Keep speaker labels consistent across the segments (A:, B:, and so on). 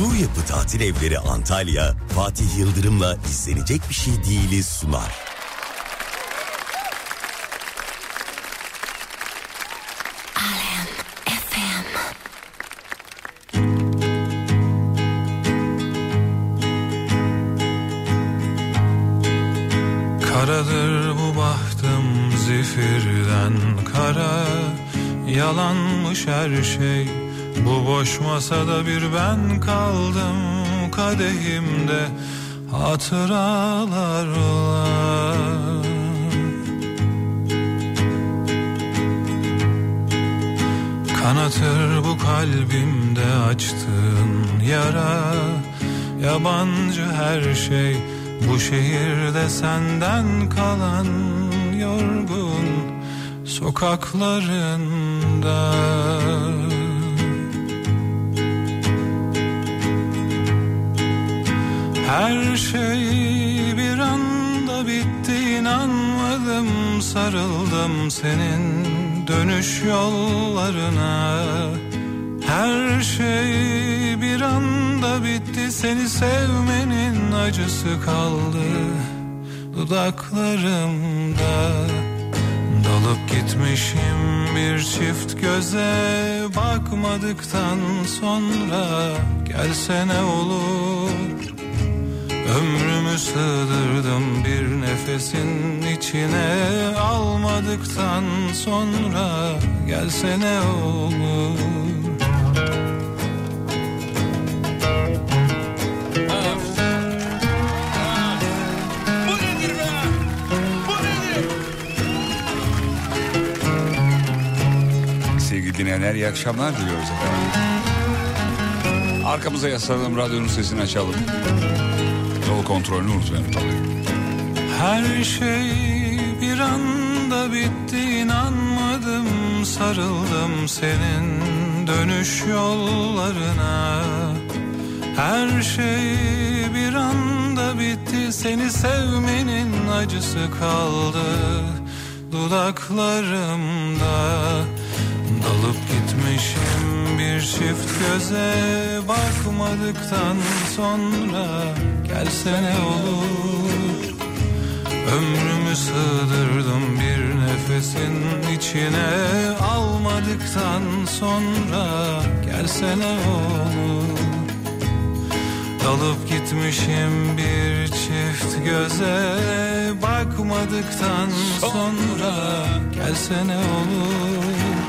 A: Su Yapı Tatil Evleri Antalya, Fatih Yıldırım'la izlenecek bir şey değiliz sunar.
B: Karadır bu bahtım zifirden kara Yalanmış her şey Bu boş masada bir ben kaldım Kadehimde hatıralarla Kanatır bu kalbimde açtığın yara Yabancı her şey. Bu şehirde senden kalan yorgun sokaklarında Her şey bir anda bitti inanmadım sarıldım senin dönüş yollarına. Her şey bir anda bitti seni sevmenin acısı kaldı dudaklarımda. Dalıp gitmişim bir çift göze bakmadıktan sonra gelsene olur Ömrümü sığdırdım bir nefesin içine almadıktan sonra gelsene olur
C: Sevgili dinleyenler iyi akşamlar diliyoruz efendim. Arkamıza yaslanalım, radyonun sesini açalım. Yol kontrolünü unutmayalım tabii.
B: Her şey bir anda bitti inanmadım sarıldım senin dönüş yollarına Her şey bir anda bitti seni sevmenin acısı kaldı dudaklarımda Dalıp gitmişim bir çift göze bakmadıktan sonra. Gelsene olur? Ömrümü sığdırdım bir nefesin içine almadıktan sonra. Gelsene olur? Dalıp gitmişim bir çift göze bakmadıktan sonra. Gelsene olur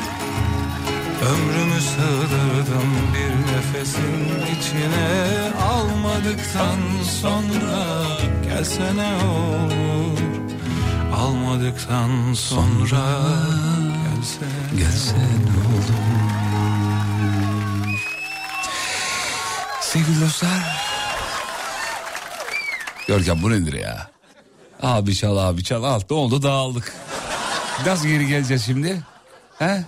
B: Ömrümü sığdırdım bir nefesin içine almadıktan sonra gelsene olur almadıktan sonra gelsene
C: Gelsene olur. Sevgili dostlar. Görkem bu nedir ya? Abi çal abi çal al. Ne oldu dağıldık. Nasıl geri geleceğiz şimdi? He?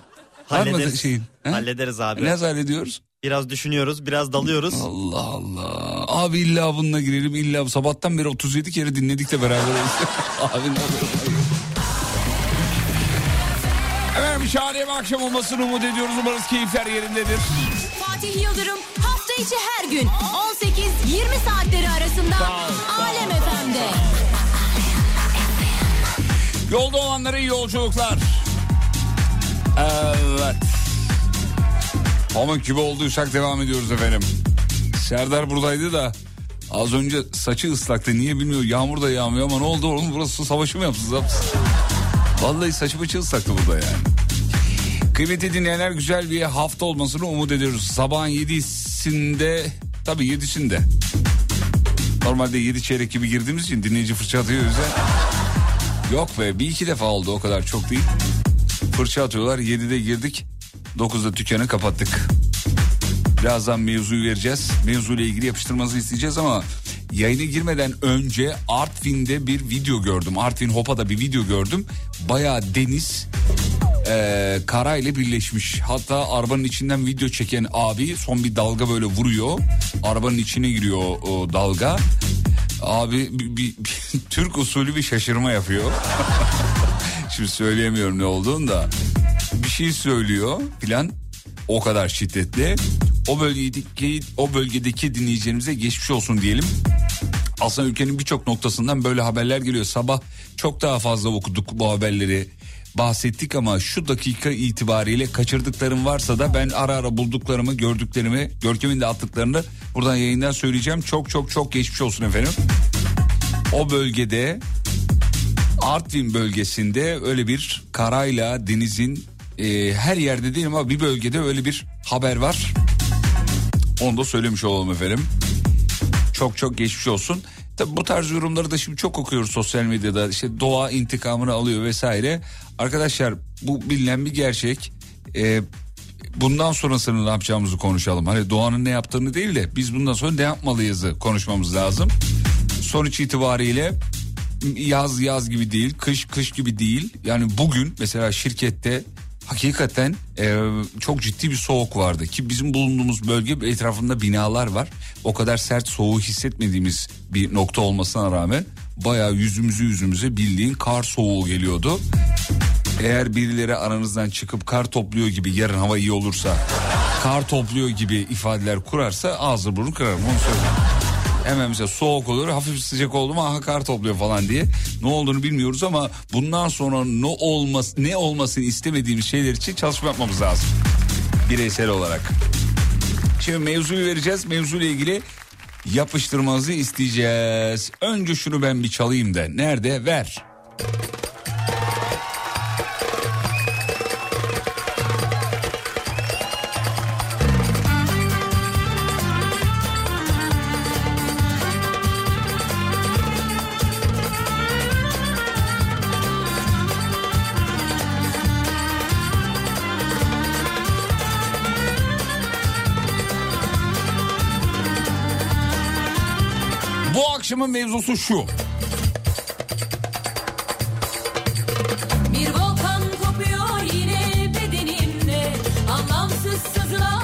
C: Var mı
D: Hallederiz.
C: şeyin? He?
D: Hallederiz abi.
C: Nasıl hallediyoruz?
D: Biraz düşünüyoruz, biraz dalıyoruz.
C: Allah Allah. Abi illa bununla girelim illa sabahtan beri 37 kere dinledik de beraberiz. Abi ne olur. Efendim şahane bir akşam olmasını umut ediyoruz. Umarız keyifler yerindedir.
E: Fatih Yıldırım hafta içi her gün 18-20 saatleri arasında Alem FM'de.
C: Yolda olanlara iyi yolculuklar. Evet. Pamuk gibi olduysak devam ediyoruz efendim. Serdar buradaydı da az önce saçı ıslaktı. Niye bilmiyor. Yağmur da yağmıyor ama ne oldu oğlum burası savaşı mı yapsın? Vallahi saçı bıçı ıslaktı burada yani. Kıymetli dinleyenler güzel bir hafta olmasını umut ediyoruz. Sabahın yedisinde tabii yedisinde. Normalde yedi çeyrek gibi girdiğimiz için dinleyici fırça atıyor yüzden. Yok be bir iki defa oldu o kadar çok değil. Fırça atıyorlar 7'de girdik 9'da dükkanı kapattık. Birazdan mevzuyu vereceğiz. Mevzuyla ilgili yapıştırmanızı isteyeceğiz ama yayına girmeden önce Artvin'de bir video gördüm. Artvin Hopa'da bir video gördüm. Bayağı deniz e, kara ile birleşmiş. Hatta arabanın içinden video çeken abi son bir dalga böyle vuruyor. Arabanın içine giriyor o dalga. Abi bir, bir- bir Türk usulü bir şaşırma yapıyor. Şimdi söyleyemiyorum ne olduğunu da. Bir şey söylüyor filan o kadar şiddetli. O bölgedeki o bölgedeki dinleyicilerimize geçmiş olsun diyelim. Aslında ülkenin birçok noktasından böyle haberler geliyor. Sabah çok daha fazla okuduk bu haberleri bahsettik ama şu dakika itibariyle kaçırdıklarım varsa da ben ara ara bulduklarımı, gördüklerimi, Görkem'in de attıklarını buradan yayından söyleyeceğim. Çok çok çok geçmiş olsun efendim. O bölgede Artvin bölgesinde öyle bir karayla denizin e, her yerde değil ama bir bölgede öyle bir haber var. Onu da söylemiş olalım efendim. Çok çok geçmiş olsun. Tabi bu tarz yorumları da şimdi çok okuyoruz sosyal medyada. İşte doğa intikamını alıyor vesaire. Arkadaşlar bu bilinen bir gerçek. Ee, bundan sonrasını ne yapacağımızı konuşalım. Hani doğanın ne yaptığını değil de biz bundan sonra ne yapmalıyızı konuşmamız lazım. Sonuç itibariyle yaz yaz gibi değil, kış kış gibi değil. Yani bugün mesela şirkette hakikaten e, çok ciddi bir soğuk vardı ki bizim bulunduğumuz bölge etrafında binalar var. O kadar sert soğuğu hissetmediğimiz bir nokta olmasına rağmen bayağı yüzümüzü yüzümüze bildiğin kar soğuğu geliyordu. Eğer birileri aranızdan çıkıp kar topluyor gibi yarın hava iyi olursa kar topluyor gibi ifadeler kurarsa ağzı burnu kırarım onu söyleyeyim. Hemen mesela soğuk olur hafif sıcak oldu mu aha kar topluyor falan diye. Ne olduğunu bilmiyoruz ama bundan sonra ne olmaz ne olmasını istemediğimiz şeyler için çalışma yapmamız lazım. Bireysel olarak. Şimdi mevzuyu vereceğiz. Mevzuyla ilgili yapıştırmanızı isteyeceğiz. Önce şunu ben bir çalayım da. Nerede? Ver. Akşamın mevzusu şu.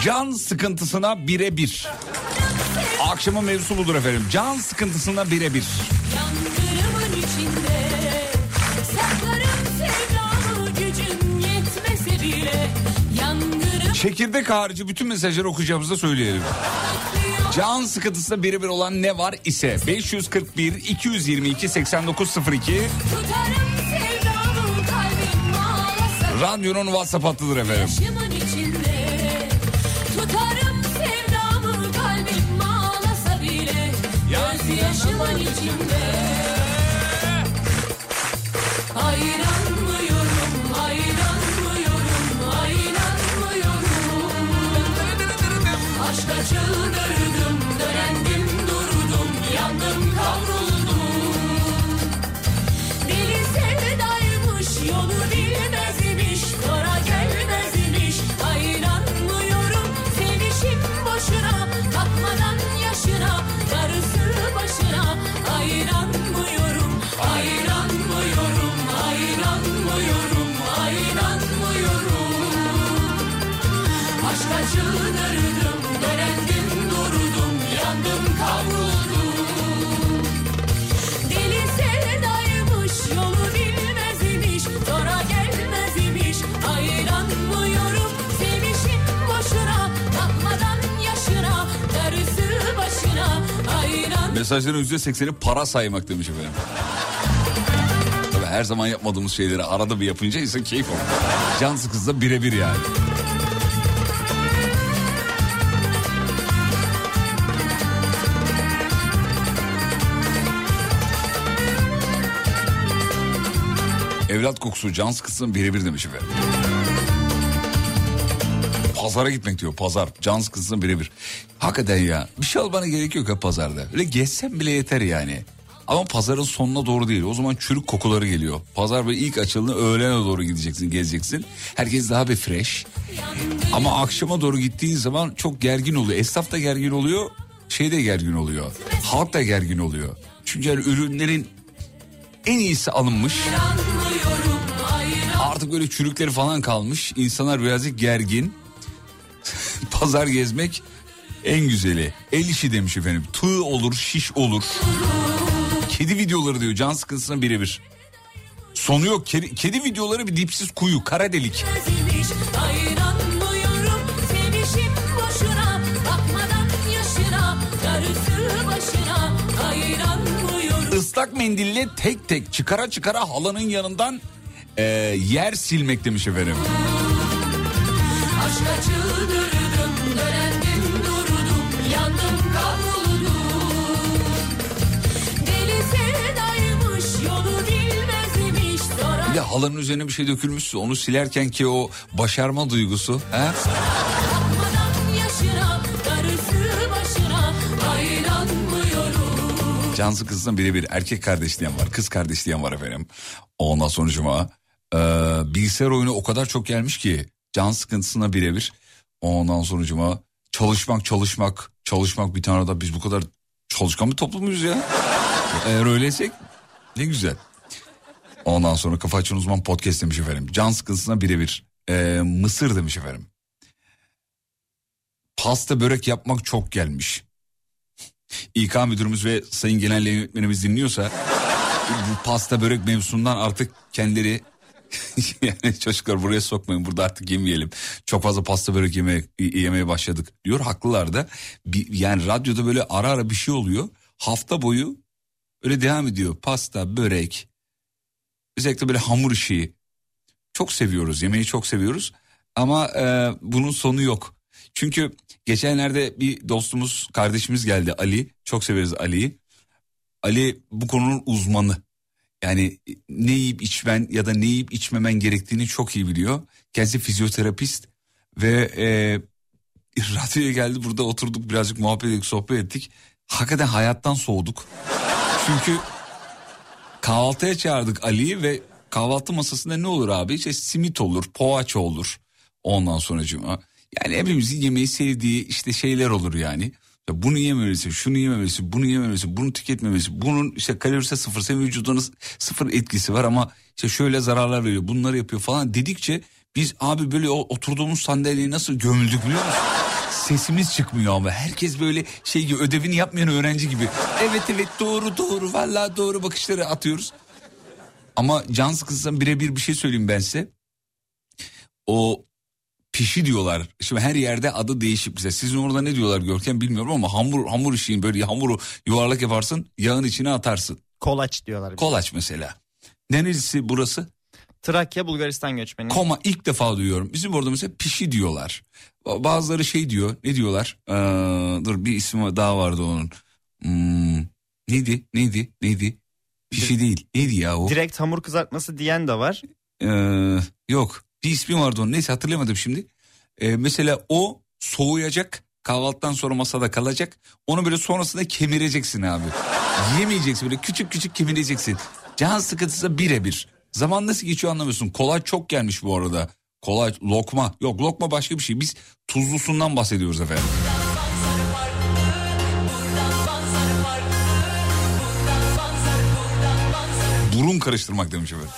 C: Can sıkıntısına birebir. Akşamın mevzusu budur efendim. Can sıkıntısına birebir. Çekirdek harici bütün mesajları okuyacağımızı da söyleyelim. Can sıkıntısına birebir olan ne var ise 541 222 8902
E: tutarım sevdamı kalbim ağlasa.
C: radyonun WhatsApp hattıdır efendim.
E: İçinde. Hayranmıyorum, hayranmıyorum, hayranmıyorum. Aşka çıldırdım,
C: Mesajların %80'i para saymak demiş efendim. Tabii her zaman yapmadığımız şeyleri arada bir yapınca insan keyif alıyor. Can sıkıntısı birebir yani. Evlat kokusu can sıkıntısının birebir demiş efendim. Pazara gitmek diyor pazar. Can sıkıntısının birebir. Hakikaten ya bir şey almana gerek yok ya pazarda. Öyle gezsen bile yeter yani. Ama pazarın sonuna doğru değil. O zaman çürük kokuları geliyor. Pazar böyle ilk açıldığında öğlene doğru gideceksin, gezeceksin. Herkes daha bir fresh. Ama akşama doğru gittiğin zaman çok gergin oluyor. Esnaf da gergin oluyor, şey de gergin oluyor. Halk da gergin oluyor. Çünkü yani ürünlerin en iyisi alınmış. Artık böyle çürükleri falan kalmış. İnsanlar birazcık gergin. Pazar gezmek en güzeli. El işi demiş efendim. Tığ olur, şiş olur. Kedi videoları diyor can sıkıntısına birebir. Sonu yok. Kedi, kedi videoları bir dipsiz kuyu, kara delik.
E: Işına,
C: Islak mendille tek tek çıkara çıkara halanın yanından e, yer silmek demiş efendim.
E: Aşka çıldırdım, dölendim durdum, yandım kavruldum. Deli sevdaymış, yolu bilmezmiş, sonra
C: Bir de halının üzerine bir şey dökülmüşse onu silerken ki o başarma duygusu. He? Cansı kızına birebir erkek kardeş diyen var. Kız kardeş diyen var efendim. Ondan sonucuma e, bilgisayar oyunu o kadar çok gelmiş ki can sıkıntısına birebir. Ondan sonucuma çalışmak çalışmak çalışmak bir tane da biz bu kadar çalışkan bir toplumuyuz ya. Eğer öyleysek ne güzel. Ondan sonra Kafa Açan Uzman Podcast demiş efendim. Can sıkıntısına birebir. E, mısır demiş efendim. Pasta börek yapmak çok gelmiş. İK müdürümüz ve sayın genel yönetmenimiz dinliyorsa bu pasta börek mevzusundan artık kendileri yani çocuklar buraya sokmayın burada artık yemeyelim. Çok fazla pasta börek yemeye, yemeye başladık diyor. Haklılar da bir, yani radyoda böyle ara ara bir şey oluyor. Hafta boyu öyle devam ediyor. Pasta, börek özellikle böyle hamur işi çok seviyoruz. Yemeği çok seviyoruz ama e, bunun sonu yok. Çünkü geçenlerde bir dostumuz, kardeşimiz geldi Ali. Çok severiz Ali'yi. Ali bu konunun uzmanı. Yani ne yiyip içmen ya da ne yiyip içmemen gerektiğini çok iyi biliyor. Kendisi fizyoterapist ve e, radyoya geldi burada oturduk birazcık muhabbet ettik, sohbet ettik. Hakikaten hayattan soğuduk. Çünkü kahvaltıya çağırdık Ali'yi ve kahvaltı masasında ne olur abi? İşte simit olur, poğaça olur. Ondan sonracığıma. Yani hepimizin yemeği sevdiği işte şeyler olur yani. Bunu yememelisin, şunu yememelisin, bunu yememelisin, bunu tüketmemelisin. Bunun işte kalorisi sıfır, senin vücuduna sıfır etkisi var ama işte şöyle zararlar veriyor, bunları yapıyor falan dedikçe biz abi böyle oturduğumuz sandalyeye nasıl gömüldük biliyor musun? Sesimiz çıkmıyor ama herkes böyle şey gibi ödevini yapmayan öğrenci gibi. Evet evet doğru doğru vallahi doğru bakışları atıyoruz. Ama can sıkıntısından birebir bir şey söyleyeyim ben size. O pişi diyorlar. Şimdi her yerde adı değişik bize. Sizin orada ne diyorlar Görkem bilmiyorum ama hamur hamur işin böyle hamuru yuvarlak yaparsın yağın içine atarsın.
D: Kolaç diyorlar.
C: Kolaç mesela. Neresi burası?
D: Trakya Bulgaristan göçmeni.
C: Koma ilk defa duyuyorum. Bizim orada mesela pişi diyorlar. Bazıları şey diyor. Ne diyorlar? Ee, dur bir ismi daha vardı onun. Hmm, neydi? Neydi? Neydi? Pişi değil. Neydi ya o?
D: Direkt hamur kızartması diyen de var.
C: Ee, yok. Bir ismi vardı onun. Neyse hatırlamadım şimdi. Ee, mesela o soğuyacak. Kahvaltıdan sonra masada kalacak. Onu böyle sonrasında kemireceksin abi. Yemeyeceksin böyle küçük küçük kemireceksin. Can sıkıntısı birebir. Zaman nasıl geçiyor anlamıyorsun. Kolay çok gelmiş bu arada. Kolay lokma. Yok lokma başka bir şey. Biz tuzlusundan bahsediyoruz efendim. Burun karıştırmak demiş efendim.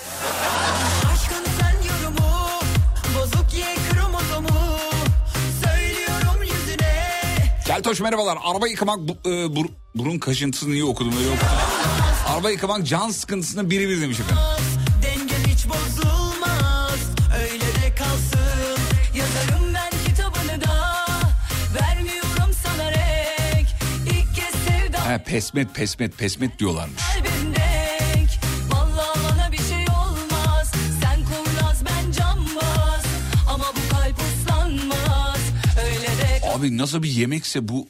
C: Keltoş merhabalar. Araba yıkamak bu, e, bur- burun kaşıntısını iyi okudum öyle okudum. Araba yıkamak can sıkıntısının biri bir demiş efendim.
F: Dengen hiç bozulmaz Öyle de
C: Abi nasıl bir yemekse bu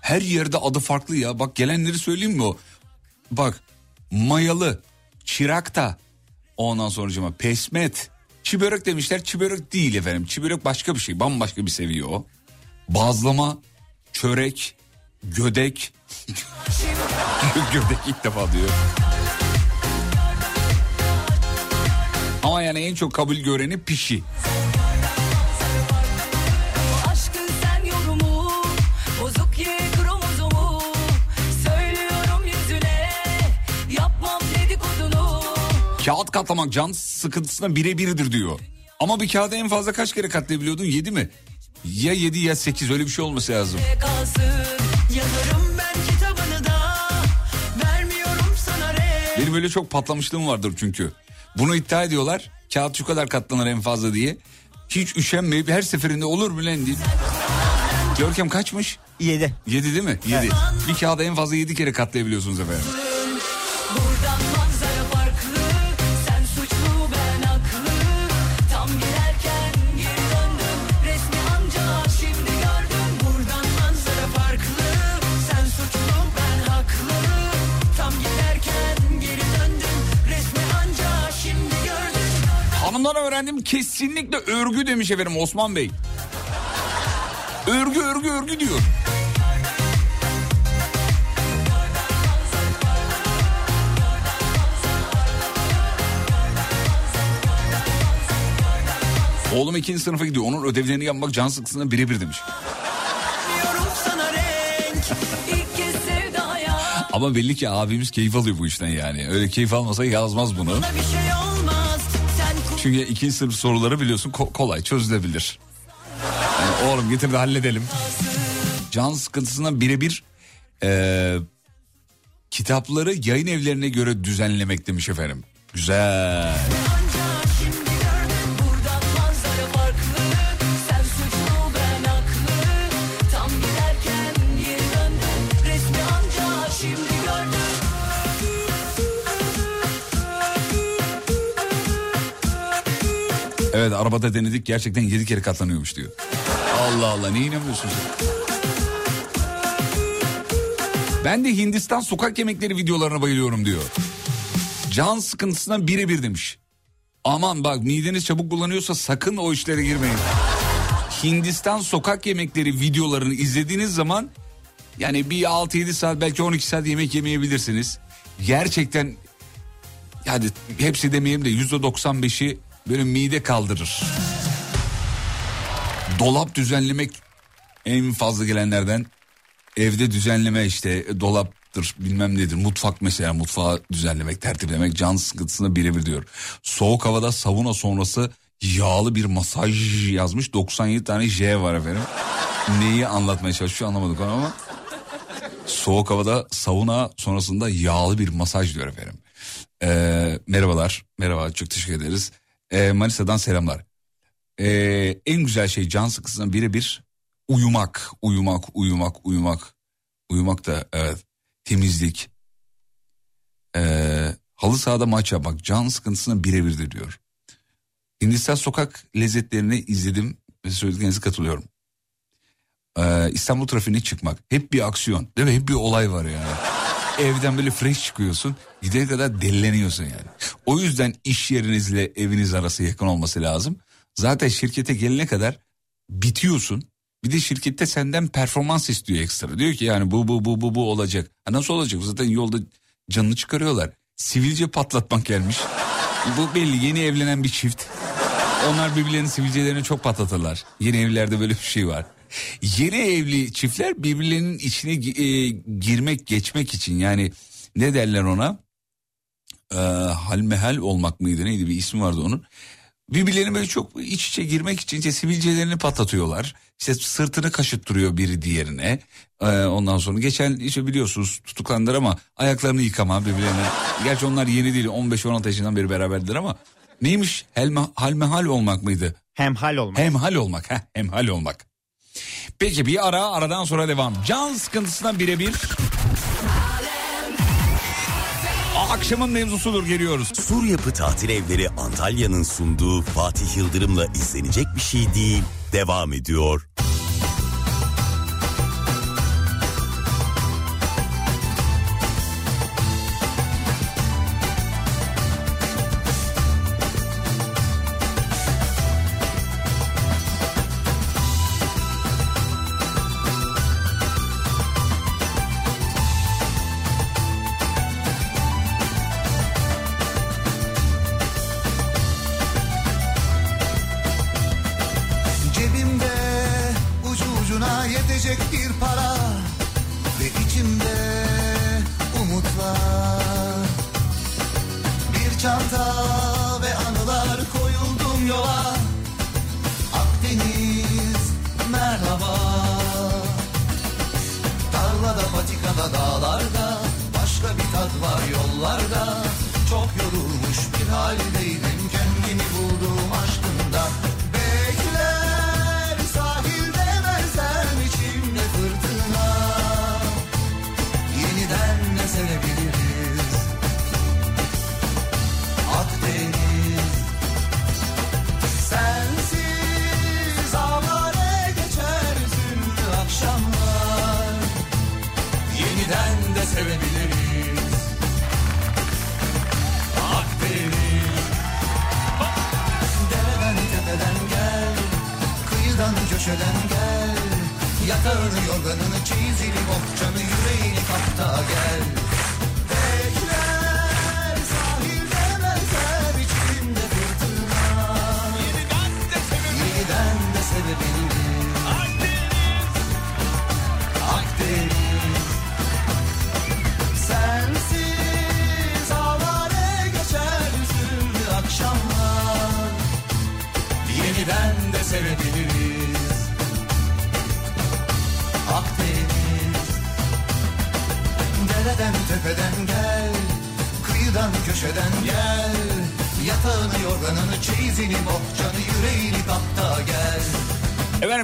C: her yerde adı farklı ya. Bak gelenleri söyleyeyim mi o? Bak mayalı, çırakta, ondan sonra pesmet, çibörek demişler. Çibörek değil efendim. Çibörek başka bir şey. Bambaşka bir seviye o. Bazlama, çörek, gödek. gödek ilk defa diyor. Ama yani en çok kabul göreni pişi. Kağıt katlamak can sıkıntısına birebirdir diyor. Ama bir kağıda en fazla kaç kere katlayabiliyordun? 7 mi? Ya 7 ya 8 öyle bir şey olması lazım. Benim öyle çok patlamışlığım vardır çünkü. Bunu iddia ediyorlar. Kağıt şu kadar katlanır en fazla diye. Hiç üşenmeyip her seferinde olur mu lan deyip. Görkem kaçmış?
D: 7.
C: 7 değil mi? 7. Bir kağıda en fazla 7 kere katlayabiliyorsunuz efendim. Ondan öğrendim kesinlikle örgü demiş efendim Osman Bey. Örgü örgü örgü diyor. Oğlum ikinci sınıfa gidiyor. Onun ödevlerini yapmak can sıkısına birebir demiş. Ama belli ki abimiz keyif alıyor bu işten yani. Öyle keyif almasa yazmaz bunu.
E: Şey
C: Çünkü ikinci sınıf soruları biliyorsun ko- kolay çözülebilir. Yani oğlum getir de halledelim. Can sıkıntısına birebir eee, kitapları yayın evlerine göre düzenlemek demiş efendim. Güzel. Arabada denedik gerçekten yedi kere katlanıyormuş diyor. Allah Allah ne inanmıyorsun? Ben de Hindistan sokak yemekleri videolarına bayılıyorum diyor. Can sıkıntısından birebir demiş. Aman bak mideniz çabuk bulanıyorsa sakın o işlere girmeyin. Hindistan sokak yemekleri videolarını izlediğiniz zaman yani bir 6-7 saat belki 12 saat yemek yemeyebilirsiniz. Gerçekten yani hepsi demeyeyim de %95'i böyle mide kaldırır. Dolap düzenlemek en fazla gelenlerden evde düzenleme işte dolaptır bilmem nedir mutfak mesela mutfağı düzenlemek tertiplemek can sıkıntısına birebir diyor. Soğuk havada sauna sonrası yağlı bir masaj yazmış 97 tane J var efendim. Neyi anlatmaya çalışıyor anlamadık ama. Soğuk havada sauna sonrasında yağlı bir masaj diyor efendim. Ee, merhabalar merhaba çok teşekkür ederiz. Ee, Manisa'dan selamlar. Ee, en güzel şey can sıkısından birebir uyumak, uyumak, uyumak, uyumak. Uyumak da evet temizlik. Ee, halı sahada maç yapmak can sıkıntısına birebirdir diyor. Hindistan sokak lezzetlerini izledim ve söylediklerinize katılıyorum. Ee, İstanbul trafiğine çıkmak hep bir aksiyon değil mi? Hep bir olay var yani. Evden böyle fresh çıkıyorsun gidene kadar delleniyorsun yani. O yüzden iş yerinizle eviniz arası yakın olması lazım. Zaten şirkete gelene kadar bitiyorsun. Bir de şirkette senden performans istiyor ekstra. Diyor ki yani bu bu bu bu bu olacak. Ha nasıl olacak? Zaten yolda canını çıkarıyorlar. Sivilce patlatmak gelmiş. Bu belli yeni evlenen bir çift. Onlar birbirlerinin sivilcelerini çok patlatırlar. Yeni evlerde böyle bir şey var. Yeni evli çiftler birbirlerinin içine e, girmek geçmek için yani ne derler ona? Ee, halmehal olmak mıydı neydi bir ismi vardı onun. Birbirlerine böyle çok iç içe girmek için işte sivilcelerini patlatıyorlar. İşte sırtını kaşıttırıyor biri diğerine. Ee, ondan sonra geçen işte biliyorsunuz tutuklandılar ama ayaklarını yıkama birbirlerine. Gerçi onlar yeni değil 15-16 yaşından beri beraberdir ama neymiş Helme, halmehal olmak mıydı?
D: Hemhal olmak.
C: Hemhal olmak. Heh, hemhal olmak. Peki bir ara aradan sonra devam. Can sıkıntısından birebir. Akşamın mevzusudur geliyoruz.
G: Sur Yapı Tatil Evleri Antalya'nın sunduğu Fatih Yıldırım'la izlenecek bir şey değil. Devam ediyor.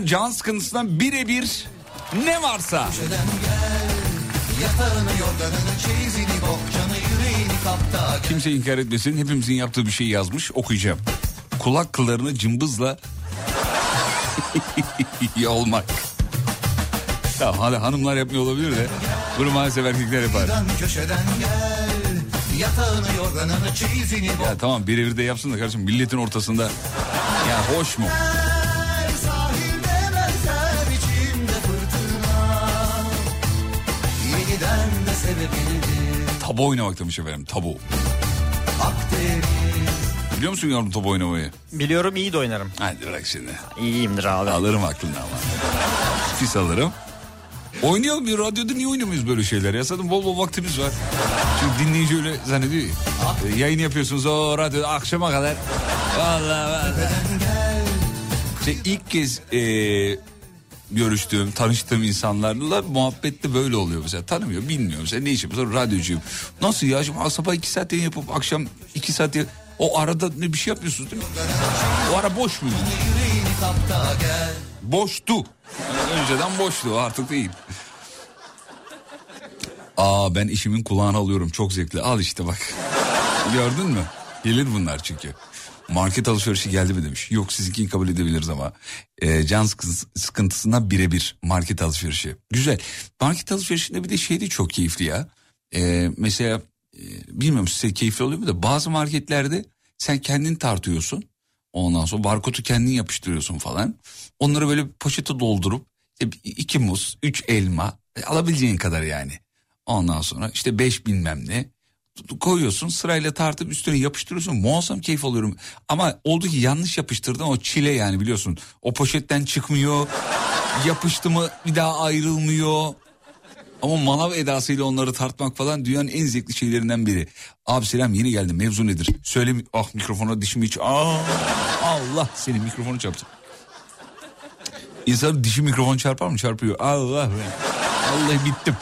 C: Can sıkıntısından birebir ne varsa kimse inkar etmesin hepimizin yaptığı bir şey yazmış okuyacağım. Kulak kıllarını cımbızla yolmak. Tamam hadi hanımlar yapmıyor olabilir de bunu maalesef erkekler yapar. Ya tamam birebir de yapsın da kardeşim milletin ortasında. Ya hoş mu? Tabu oynamak demiş efendim tabu. Biliyor musun yavrum tabu oynamayı?
D: Biliyorum iyi de oynarım.
C: Hadi bırak şimdi.
D: İyiyimdir abi.
C: Alırım aklını ama. Pis alırım. Oynayalım bir radyoda niye oynamıyoruz böyle şeyler ya? Zaten bol bol vaktimiz var. Çünkü dinleyici öyle zannediyor ya. E, yayın yapıyorsunuz o radyoda akşama kadar. Vallahi vallahi. İşte ilk kez e, görüştüğüm, tanıştığım insanlarla muhabbette böyle oluyor mesela. Tanımıyor, bilmiyor mesela ne işim? Sonra radyocuyum. Nasıl ya? Şimdi sabah iki saat yayın yapıp akşam iki saat yayın- O arada ne bir şey yapıyorsunuz değil mi? O ara boş muydu? Boştu. Önceden boştu artık değil. Aa ben işimin kulağını alıyorum çok zevkli. Al işte bak. Gördün mü? Gelir bunlar çünkü. Market alışverişi geldi mi demiş. Yok sizinkini kabul edebiliriz ama. Ee, can sıkı- sıkıntısına birebir market alışverişi. Güzel. Market alışverişinde bir de şey de çok keyifli ya. Ee, mesela e, bilmiyorum size keyifli oluyor mu da bazı marketlerde sen kendin tartıyorsun. Ondan sonra barkodu kendin yapıştırıyorsun falan. Onları böyle poşete doldurup iki muz, üç elma e, alabileceğin kadar yani. Ondan sonra işte beş bilmem ne koyuyorsun sırayla tartıp üstüne yapıştırıyorsun muazzam keyif alıyorum. Ama oldu ki yanlış yapıştırdın o çile yani biliyorsun. O poşetten çıkmıyor yapıştı mı bir daha ayrılmıyor. Ama manav edasıyla onları tartmak falan dünyanın en zevkli şeylerinden biri. Abi selam yeni geldim mevzu nedir? Söyle? Ah mikrofona dişimi hiç... Aa, Allah senin mikrofonu çarptı. İnsan dişi mikrofon çarpar mı? Çarpıyor. Allah be. Vallahi bittim.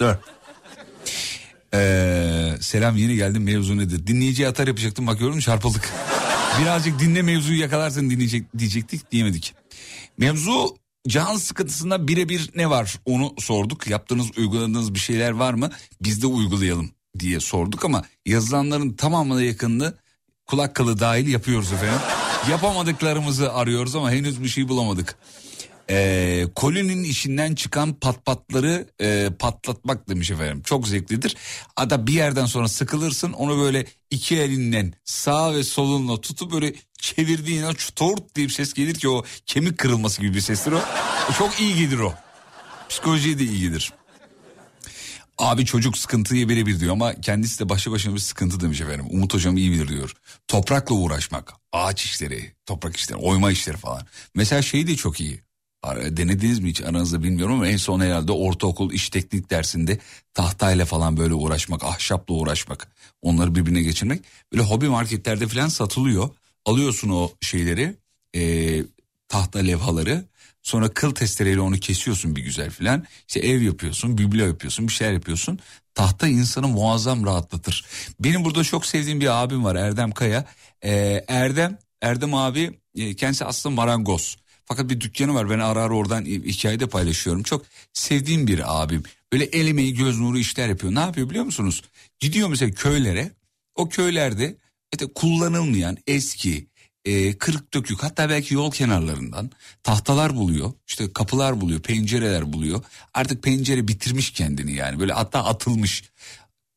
C: Dur. Ee, selam yeni geldim mevzu nedir? Dinleyiciye atar yapacaktım bakıyorum çarpıldık. Birazcık dinle mevzuyu yakalarsın dinleyecek diyecektik diyemedik. Mevzu can sıkıntısında birebir ne var onu sorduk. Yaptığınız uyguladığınız bir şeyler var mı? Biz de uygulayalım diye sorduk ama yazılanların tamamına yakınını kulak kılı dahil yapıyoruz efendim. Yapamadıklarımızı arıyoruz ama henüz bir şey bulamadık. Ee, kolinin içinden çıkan patpatları e, patlatmak demiş efendim. Çok zevklidir. Hatta bir yerden sonra sıkılırsın onu böyle iki elinden sağ ve solunla tutup böyle çevirdiğin an çutort diye bir ses gelir ki o kemik kırılması gibi bir sestir o. o çok iyi gelir o. Psikolojiye de iyi gelir. Abi çocuk sıkıntıyı birebir diyor ama kendisi de başlı başına bir sıkıntı demiş efendim. Umut hocam iyi bilir diyor. Toprakla uğraşmak, ağaç işleri, toprak işleri, oyma işleri falan. Mesela şey de çok iyi. Denediniz mi hiç aranızda bilmiyorum ama en son herhalde ortaokul iş teknik dersinde tahtayla falan böyle uğraşmak, ahşapla uğraşmak, onları birbirine geçirmek. Böyle hobi marketlerde falan satılıyor. Alıyorsun o şeyleri, e, tahta levhaları. Sonra kıl testereyle onu kesiyorsun bir güzel filan. İşte ev yapıyorsun, biblo yapıyorsun, bir şeyler yapıyorsun. Tahta insanı muazzam rahatlatır. Benim burada çok sevdiğim bir abim var Erdem Kaya. Ee, Erdem, Erdem abi e, kendisi aslında marangoz. Fakat bir dükkanı var ben ara ara oradan hikayede paylaşıyorum. Çok sevdiğim bir abim. Böyle el emeği göz nuru işler yapıyor. Ne yapıyor biliyor musunuz? Gidiyor mesela köylere. O köylerde işte kullanılmayan eski e, kırık dökük hatta belki yol kenarlarından tahtalar buluyor. işte kapılar buluyor, pencereler buluyor. Artık pencere bitirmiş kendini yani böyle hatta atılmış.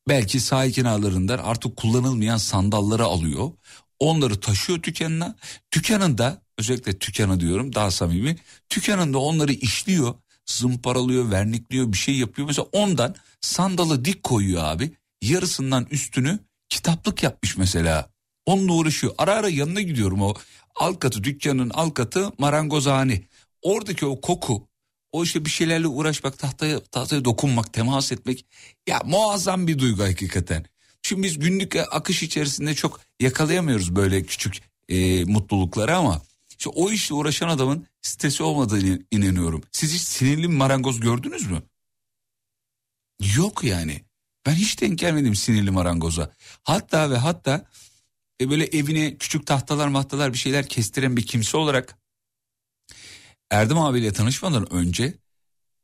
C: Belki sahil kenarlarından artık kullanılmayan sandalları alıyor. Onları taşıyor dükkanına. Dükkanında özellikle tükkanı diyorum daha samimi. Tükkanında onları işliyor, zımparalıyor, vernikliyor bir şey yapıyor. Mesela ondan sandalı dik koyuyor abi. Yarısından üstünü kitaplık yapmış mesela. Onunla uğraşıyor. Ara ara yanına gidiyorum o alt katı dükkanın alt katı marangozhane. Oradaki o koku o işte bir şeylerle uğraşmak tahtaya, tahtaya dokunmak temas etmek ya muazzam bir duygu hakikaten. Şimdi biz günlük akış içerisinde çok yakalayamıyoruz böyle küçük e, mutlulukları ama işte o işle uğraşan adamın stresi olmadığını inanıyorum. Siz hiç sinirli marangoz gördünüz mü? Yok yani. Ben hiç denk gelmedim sinirli marangoza. Hatta ve hatta e, böyle evine küçük tahtalar mahtalar bir şeyler kestiren bir kimse olarak Erdem abiyle tanışmadan önce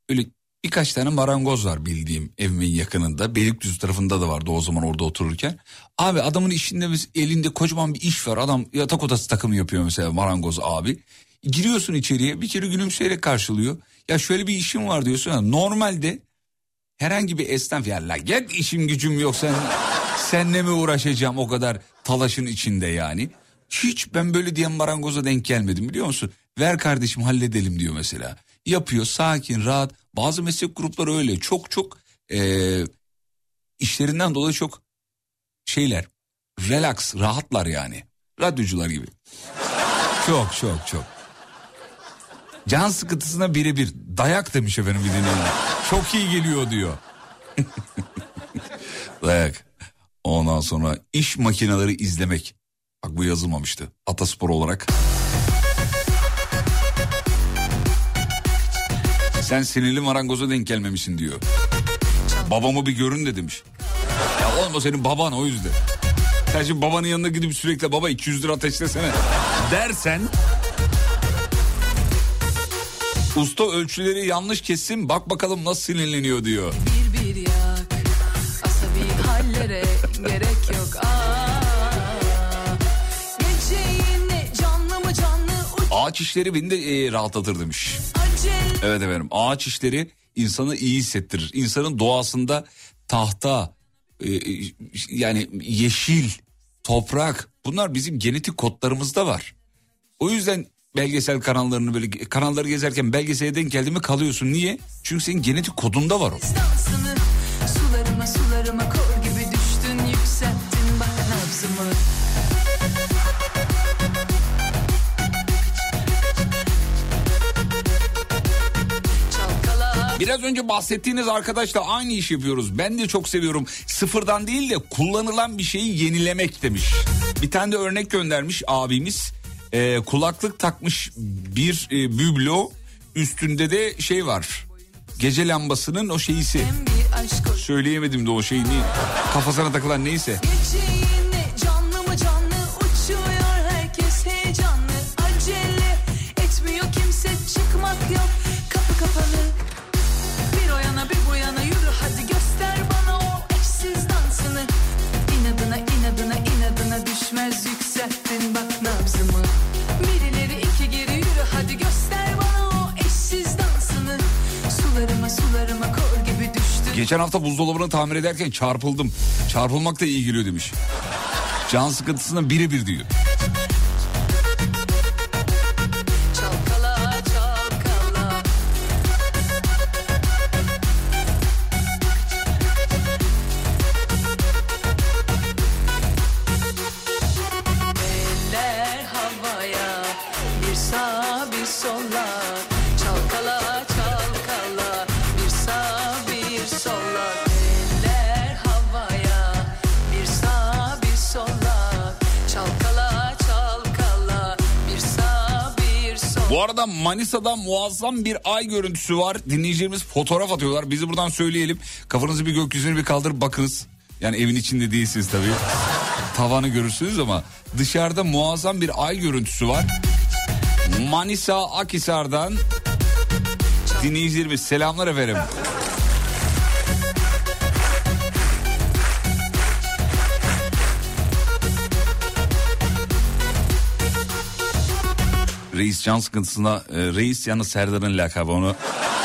C: öyle birkaç tane marangoz var bildiğim evimin yakınında. Beylikdüzü tarafında da vardı o zaman orada otururken. Abi adamın işinde biz- elinde kocaman bir iş var. Adam yatak odası takımı yapıyor mesela marangoz abi. Giriyorsun içeriye bir kere gülümseyerek karşılıyor. Ya şöyle bir işim var diyorsun. ya, Normalde herhangi bir esnaf ya la gel işim gücüm yok sen senle mi uğraşacağım o kadar talaşın içinde yani. Hiç ben böyle diyen marangoza denk gelmedim biliyor musun? Ver kardeşim halledelim diyor mesela. Yapıyor sakin rahat. Bazı meslek grupları öyle çok çok eee, işlerinden dolayı çok şeyler relax rahatlar yani. Radyocular gibi. Çok çok çok. Can sıkıntısına birebir dayak demiş efendim bir dinleyen. Çok iyi geliyor diyor. dayak. Ondan sonra iş makineleri izlemek. Bak bu yazılmamıştı. Ataspor olarak. Sen sinirli marangoza denk gelmemişsin diyor. Babamı bir görün de demiş. Ya oğlum o senin baban o yüzden. Sen şimdi babanın yanına gidip sürekli baba 200 lira ateşlesene dersen... Usta ölçüleri yanlış kessin bak bakalım nasıl sinirleniyor diyor.
F: Bir bir yak Asabi hallere gerek yok Aa, canlı canlı uç
C: Ağaç işleri beni de e, rahatlatır demiş. Evet efendim ağaç işleri insanı iyi hissettirir. İnsanın doğasında tahta e, e, yani yeşil, toprak bunlar bizim genetik kodlarımızda var. O yüzden belgesel kanallarını böyle kanalları gezerken belgesele denk geldi mi kalıyorsun. Niye? Çünkü senin genetik kodunda var o. Biraz önce bahsettiğiniz arkadaşla aynı iş yapıyoruz. Ben de çok seviyorum. Sıfırdan değil de kullanılan bir şeyi yenilemek demiş. Bir tane de örnek göndermiş abimiz. Ee, kulaklık takmış bir e, biblo. Üstünde de şey var. Gece lambasının o şeyisi. Söyleyemedim de o şeyini. Kafasına takılan neyse.
F: Gece
C: Geçen hafta buzdolabını tamir ederken çarpıldım. Çarpılmak da iyi geliyor demiş. Can sıkıntısına birebir diyor. Manisa'da muazzam bir ay görüntüsü var. Dinleyicilerimiz fotoğraf atıyorlar. Bizi buradan söyleyelim. Kafanızı bir gökyüzüne bir kaldırıp bakınız. Yani evin içinde değilsiniz tabii. Tavanı görürsünüz ama dışarıda muazzam bir ay görüntüsü var. Manisa Akhisar'dan dinleyicilerimiz selamlar efendim. Reis can sıkıntısına e, reis yanı Serdar'ın lakabı onu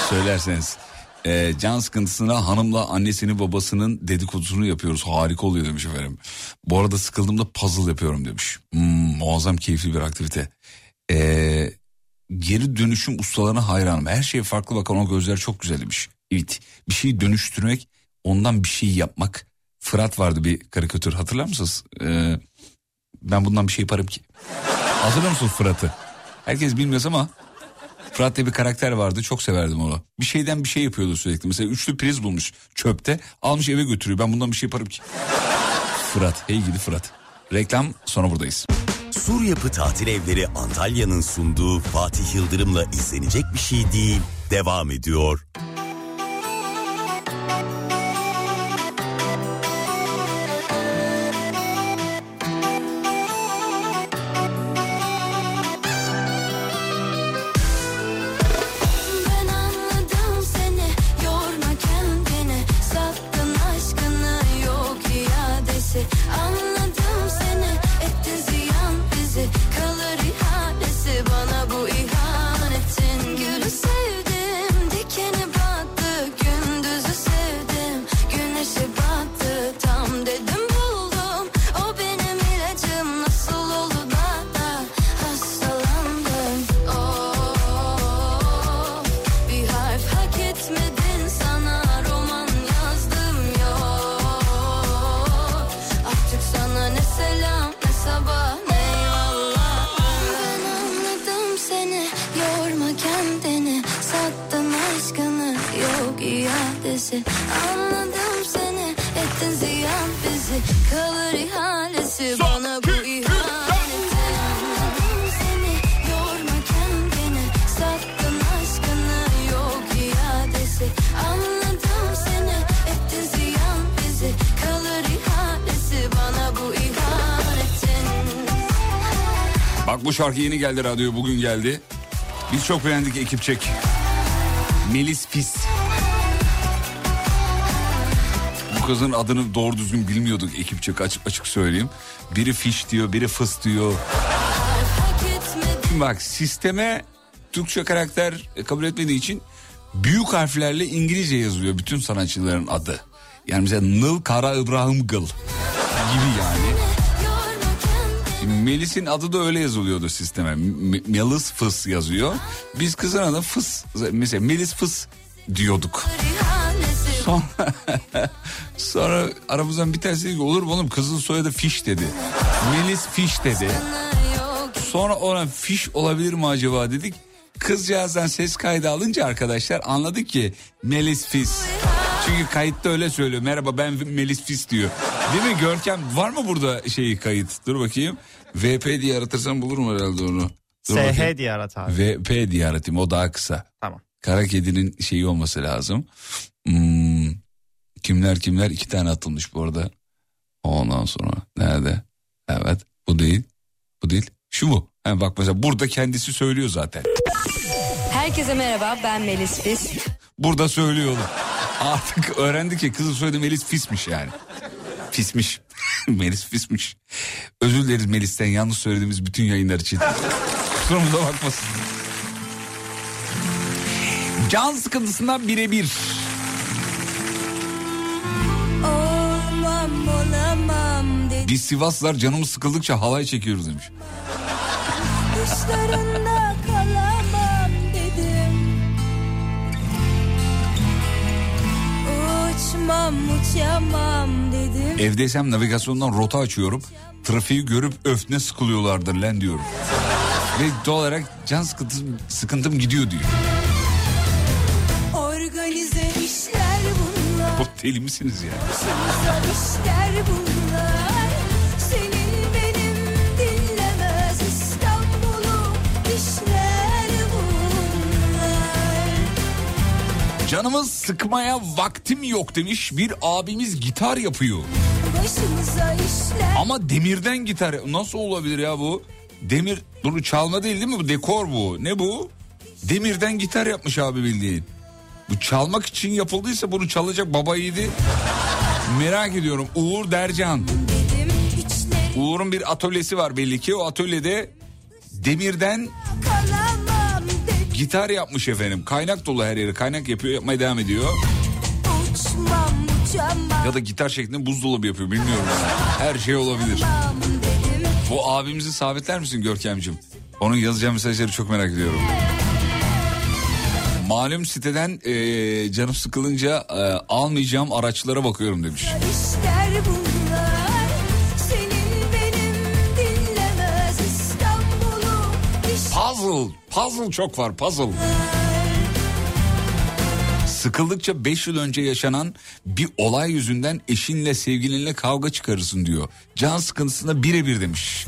C: söylerseniz. E, can sıkıntısına hanımla annesinin babasının dedikodusunu yapıyoruz. Harika oluyor demiş efendim. Bu arada sıkıldığımda puzzle yapıyorum demiş. Hmm, muazzam keyifli bir aktivite. Ee, geri dönüşüm ustalarına hayranım. Her şeye farklı bakan o gözler çok güzelmiş. Evet bir şeyi dönüştürmek ondan bir şey yapmak. Fırat vardı bir karikatür hatırlar mısınız? Ee, ben bundan bir şey yaparım ki. Hatırlıyor musunuz Fırat'ı? Herkes bilmez ama Fırat diye bir karakter vardı çok severdim onu. Bir şeyden bir şey yapıyordu sürekli. Mesela üçlü priz bulmuş çöpte almış eve götürüyor. Ben bundan bir şey yaparım ki. Fırat hey gidi Fırat. Reklam sonra buradayız.
F: Sur Yapı Tatil Evleri Antalya'nın sunduğu Fatih Yıldırım'la izlenecek bir şey değil. Devam ediyor.
C: Şarkı yeni geldi radyo bugün geldi. Biz çok beğendik ekip çek. Melis Fis. Bu kızın adını doğru düzgün bilmiyorduk ekip çek açık açık söyleyeyim. Biri fiş diyor, biri fıs diyor. Bak sisteme Türkçe karakter kabul etmediği için büyük harflerle İngilizce yazılıyor bütün sanatçıların adı. Yani mesela Nıl Kara İbrahim Gıl gibi yani. Melis'in adı da öyle yazılıyordu sisteme. Melis Fıs yazıyor. Biz kızın adı Fıs. Mesela Melis Fıs diyorduk. Sonra, sonra aramızdan bir tanesi dedi ki olur mu oğlum kızın soyadı Fiş dedi. Melis Fiş dedi. Sonra ona fiş olabilir mi acaba dedik. Kızcağızdan ses kaydı alınca arkadaşlar anladık ki Melis Fis. Çünkü kayıtta öyle söylüyor. Merhaba ben Melis Fis diyor. Değil mi Görkem? Var mı burada şeyi kayıt? Dur bakayım. VP diye aratırsam bulurum herhalde onu. Dur bakayım.
D: SH diye arat abi.
C: VP diye aratayım o daha kısa.
D: Tamam.
C: Kara kedinin şeyi olması lazım. Hmm, kimler kimler iki tane atılmış bu arada. Ondan sonra nerede? Evet bu değil. Bu değil. Şu mu? Ha, bak mesela burada kendisi söylüyor zaten.
H: Herkese merhaba ben Melis Fis.
C: Burada söylüyor oğlum. Artık öğrendik ki kızın soyadı Melis Fismiş yani. Fismiş. Melis Fismiş. Özür dileriz Melis'ten yanlış söylediğimiz bütün yayınlar için. Kusurumuza bakmasın. Can sıkıntısından birebir. Biz Sivaslılar canımız sıkıldıkça halay çekiyoruz demiş.
I: Uçmam uçamam dedim
C: Evdeysem navigasyondan rota açıyorum. Trafiği görüp öfne sıkılıyorlardır lan diyorum. Ve doğal olarak can sıkıntım, sıkıntım gidiyor diyor.
I: Organize işler bunlar
C: Bu deli misiniz ya?
I: Başımıza
C: Canımız sıkmaya vaktim yok demiş bir abimiz gitar yapıyor. Ama demirden gitar nasıl olabilir ya bu? Demir bunu çalma değil değil mi bu dekor bu ne bu? Demirden gitar yapmış abi bildiğin. Bu çalmak için yapıldıysa bunu çalacak baba yiğidi. Merak ediyorum Uğur Dercan. Uğur'un bir atölyesi var belli ki o atölyede demirden gitar yapmış efendim. Kaynak dolu her yeri kaynak yapıyor yapmaya devam ediyor.
I: Uçmam uçamam
C: Ya da gitar şeklinde buzdolabı yapıyor bilmiyorum. Her şey olabilir. Bu abimizi sabitler misin Görkemcim? Onun yazacağı mesajları çok merak ediyorum. Malum siteden e, canım sıkılınca e, almayacağım araçlara bakıyorum demiş.
F: İşler bunlar
C: Puzzle, puzzle çok var puzzle. Sıkıldıkça 5 yıl önce yaşanan bir olay yüzünden eşinle sevgilinle kavga çıkarırsın diyor. Can sıkıntısında birebir demiş.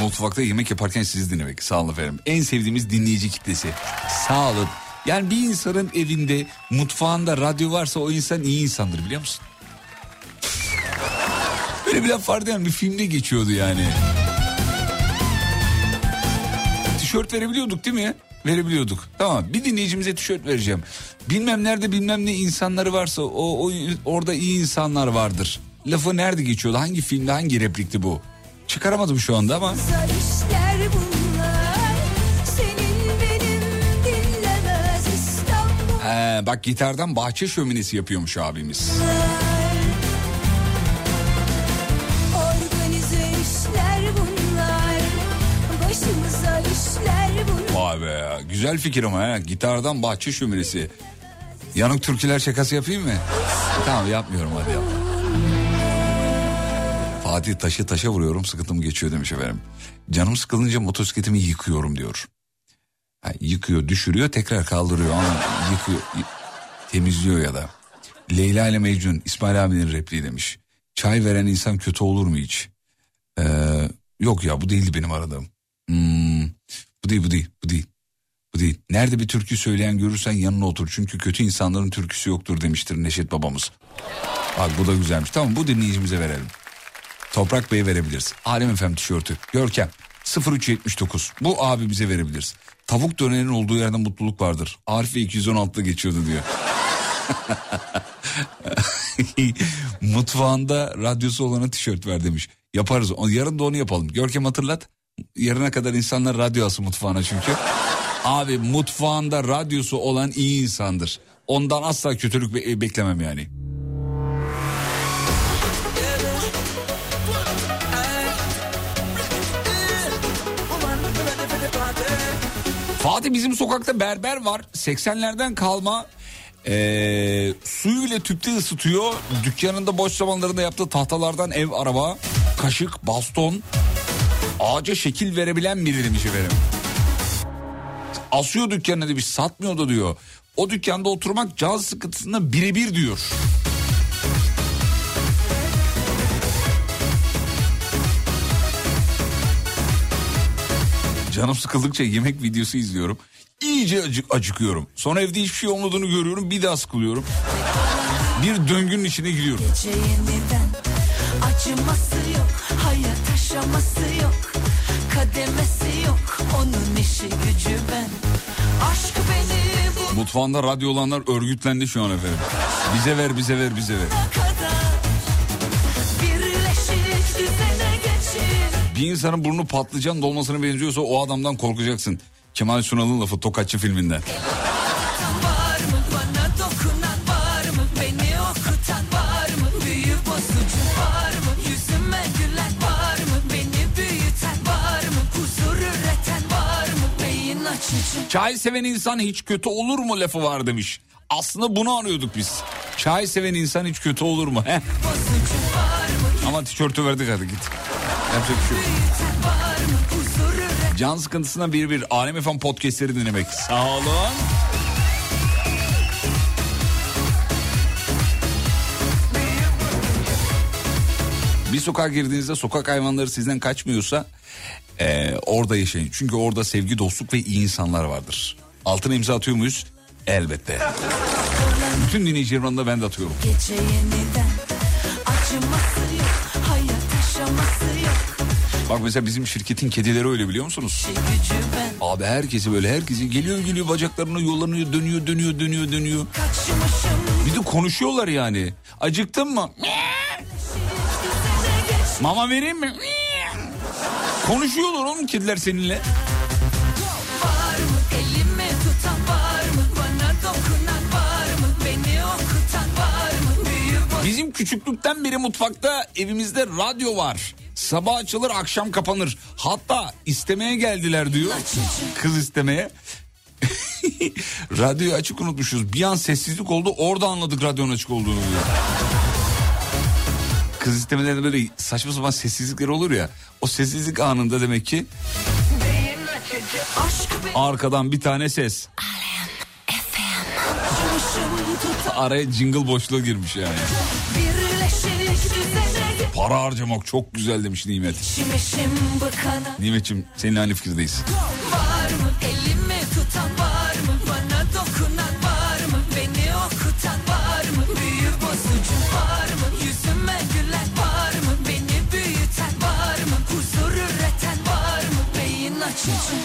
C: Mutfakta yemek yaparken sizi dinlemek. Sağ olun efendim. En sevdiğimiz dinleyici kitlesi. Sağ olun. Yani bir insanın evinde mutfağında radyo varsa o insan iyi insandır biliyor musun? Böyle bir laf vardı yani bir filmde geçiyordu yani. Tişört verebiliyorduk değil mi? Verebiliyorduk. Tamam bir dinleyicimize tişört vereceğim. Bilmem nerede bilmem ne insanları varsa o, o orada iyi insanlar vardır. Lafı nerede geçiyordu? Hangi filmde hangi replikti bu? Çıkaramadım şu anda ama.
F: Zar işler
C: He, bak gitardan bahçe şöminesi yapıyormuş abimiz. Vay be güzel fikir ama ha. Gitardan bahçe şöminesi. Yanık türküler şakası yapayım mı? Tamam yapmıyorum hadi yap. Fatih taşı taşa vuruyorum sıkıntım geçiyor demiş efendim. Canım sıkılınca motosikletimi yıkıyorum diyor. Ha, yıkıyor düşürüyor tekrar kaldırıyor ama yıkıyor temizliyor ya da. Leyla ile Mecnun İsmail abinin repliği demiş. Çay veren insan kötü olur mu hiç? Ee, yok ya bu değildi benim aradığım. Hmm, bu değil bu değil bu değil. Bu değil. Nerede bir türkü söyleyen görürsen yanına otur. Çünkü kötü insanların türküsü yoktur demiştir Neşet babamız. Bak bu da güzelmiş. Tamam bu dinleyicimize verelim. Toprak Bey'e verebiliriz. Alem Efem tişörtü. Görkem 0379. Bu abimize verebiliriz. Tavuk dönerin olduğu yerde mutluluk vardır. Arif ve 216'da geçiyordu diyor. Mutfağında radyosu olana tişört ver demiş. Yaparız. Yarın da onu yapalım. Görkem hatırlat. Yarına kadar insanlar radyo alsın mutfağına çünkü. Abi mutfağında radyosu olan iyi insandır. Ondan asla kötülük be- beklemem yani. Fatih bizim sokakta berber var. 80'lerden kalma ee, suyu ile tüpte ısıtıyor. Dükkanında boş zamanlarında yaptığı tahtalardan ev araba, kaşık, baston, ağaca şekil verebilen biri demiş efendim. Asıyor dükkanına demiş satmıyor da diyor. O dükkanda oturmak can sıkıntısında birebir diyor. Canım sıkıldıkça yemek videosu izliyorum. İyice acık, acıkıyorum. Sonra evde hiçbir şey olmadığını görüyorum. Bir daha sıkılıyorum. Bir döngünün içine giriyorum.
F: Gece yeniden acıması yok Hayat aşaması yok Kademesi yok Onun işi gücü ben Aşk beni bu
C: Mutfağında radyo olanlar örgütlendi şu an efendim. Bize ver, bize ver, bize ver.
F: kadar
C: Bir insanın burnu patlıcan dolmasına benziyorsa o adamdan korkacaksın. Kemal Sunal'ın lafı Tokatçı filminden. Çay seven insan hiç kötü olur mu lafı var demiş. Aslında bunu arıyorduk biz. Çay seven insan hiç kötü olur mu?
F: Mı
C: Ama tişörtü verdik hadi git. Yapacak bir şey yok. Can sıkıntısına bir bir Alem FM podcastleri dinlemek. Sağ olun. Bir sokağa girdiğinizde sokak hayvanları sizden kaçmıyorsa eee, orada yaşayın. Çünkü orada sevgi, dostluk ve iyi insanlar vardır. Altına imza atıyor muyuz? Elbette. Bütün dinleyicilerin yanında ben de atıyorum.
F: Gece yeniden acıması
C: Bak mesela bizim şirketin kedileri öyle biliyor musunuz? Abi herkesi böyle herkesi geliyor geliyor bacaklarını yollanıyor dönüyor dönüyor dönüyor dönüyor. Bir de konuşuyorlar yani. Acıktın mı? Mama vereyim mi? Konuşuyorlar oğlum kediler seninle. Bizim küçüklükten beri mutfakta evimizde radyo var. Sabah açılır akşam kapanır. Hatta istemeye geldiler diyor. Kız istemeye. Radyoyu açık unutmuşuz. Bir an sessizlik oldu orada anladık radyonun açık olduğunu diyor. Kız istemelerinde böyle saçma sapan sessizlikler olur ya. O sessizlik anında demek ki arkadan bir tane ses. Araya jingle boşluğu girmiş yani. Para harcamak çok güzel demiş Nimet. Nimet'ciğim seninle aynı fikirdeyiz.
F: var mı? Elimi tutan var mı? Bana dokunan var mı? Beni okutan var mı? Büyü bozucu var mı? Yüzüme gülen var mı? Beni büyüten var mı? Huzur üreten var mı? Beyin açıcı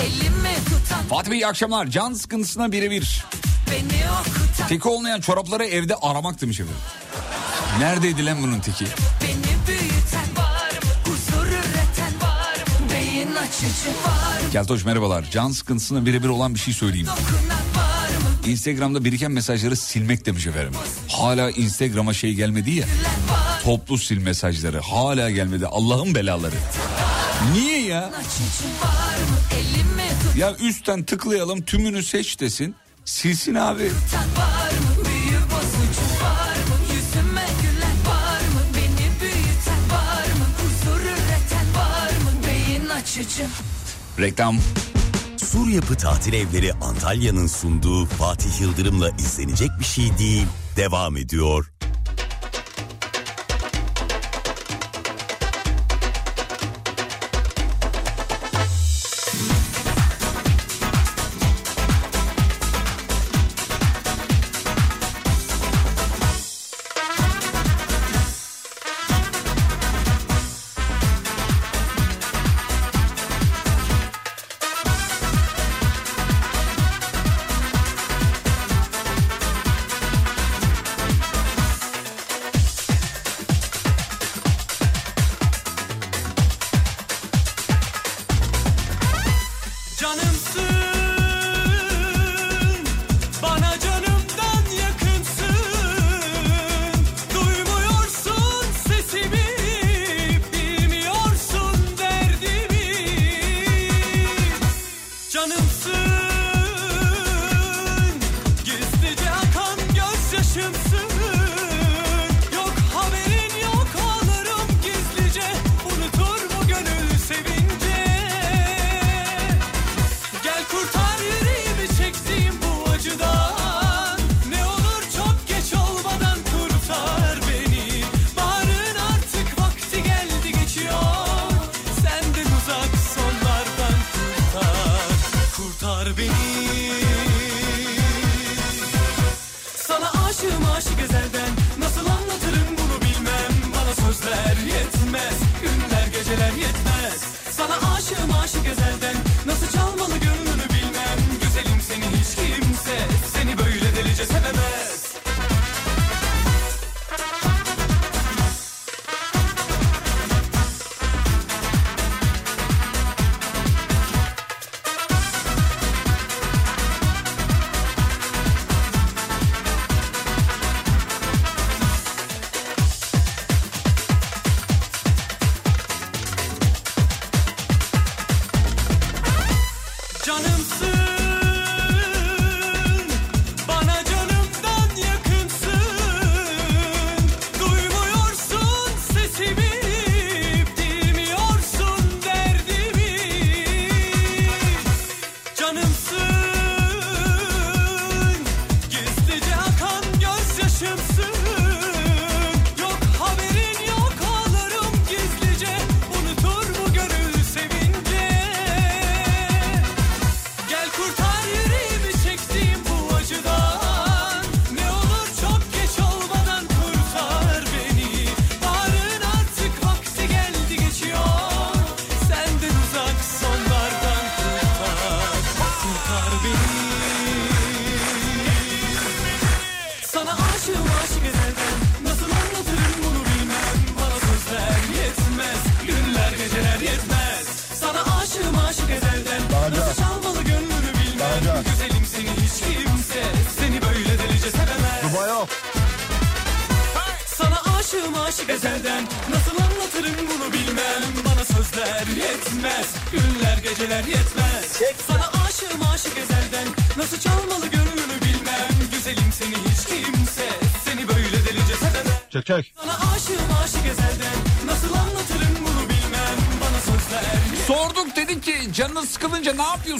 F: Elimi tutan
C: Fatih Bey iyi akşamlar. Can sıkıntısına birebir. Teki olmayan çorapları evde aramak demiş efendim. Neredeydi lan bunun teki? Keltoş merhabalar. Can sıkıntısına birebir olan bir şey söyleyeyim. Instagram'da biriken mesajları silmek demiş efendim. Hala Instagram'a şey gelmedi ya. Toplu sil mesajları. Hala gelmedi. Allah'ın belaları. Niye ya? Ya üstten tıklayalım tümünü seç desin. Silsin abi. Reklam.
A: Sur Yapı Tatil Evleri Antalya'nın sunduğu Fatih Yıldırım'la izlenecek bir şey değil. Devam ediyor.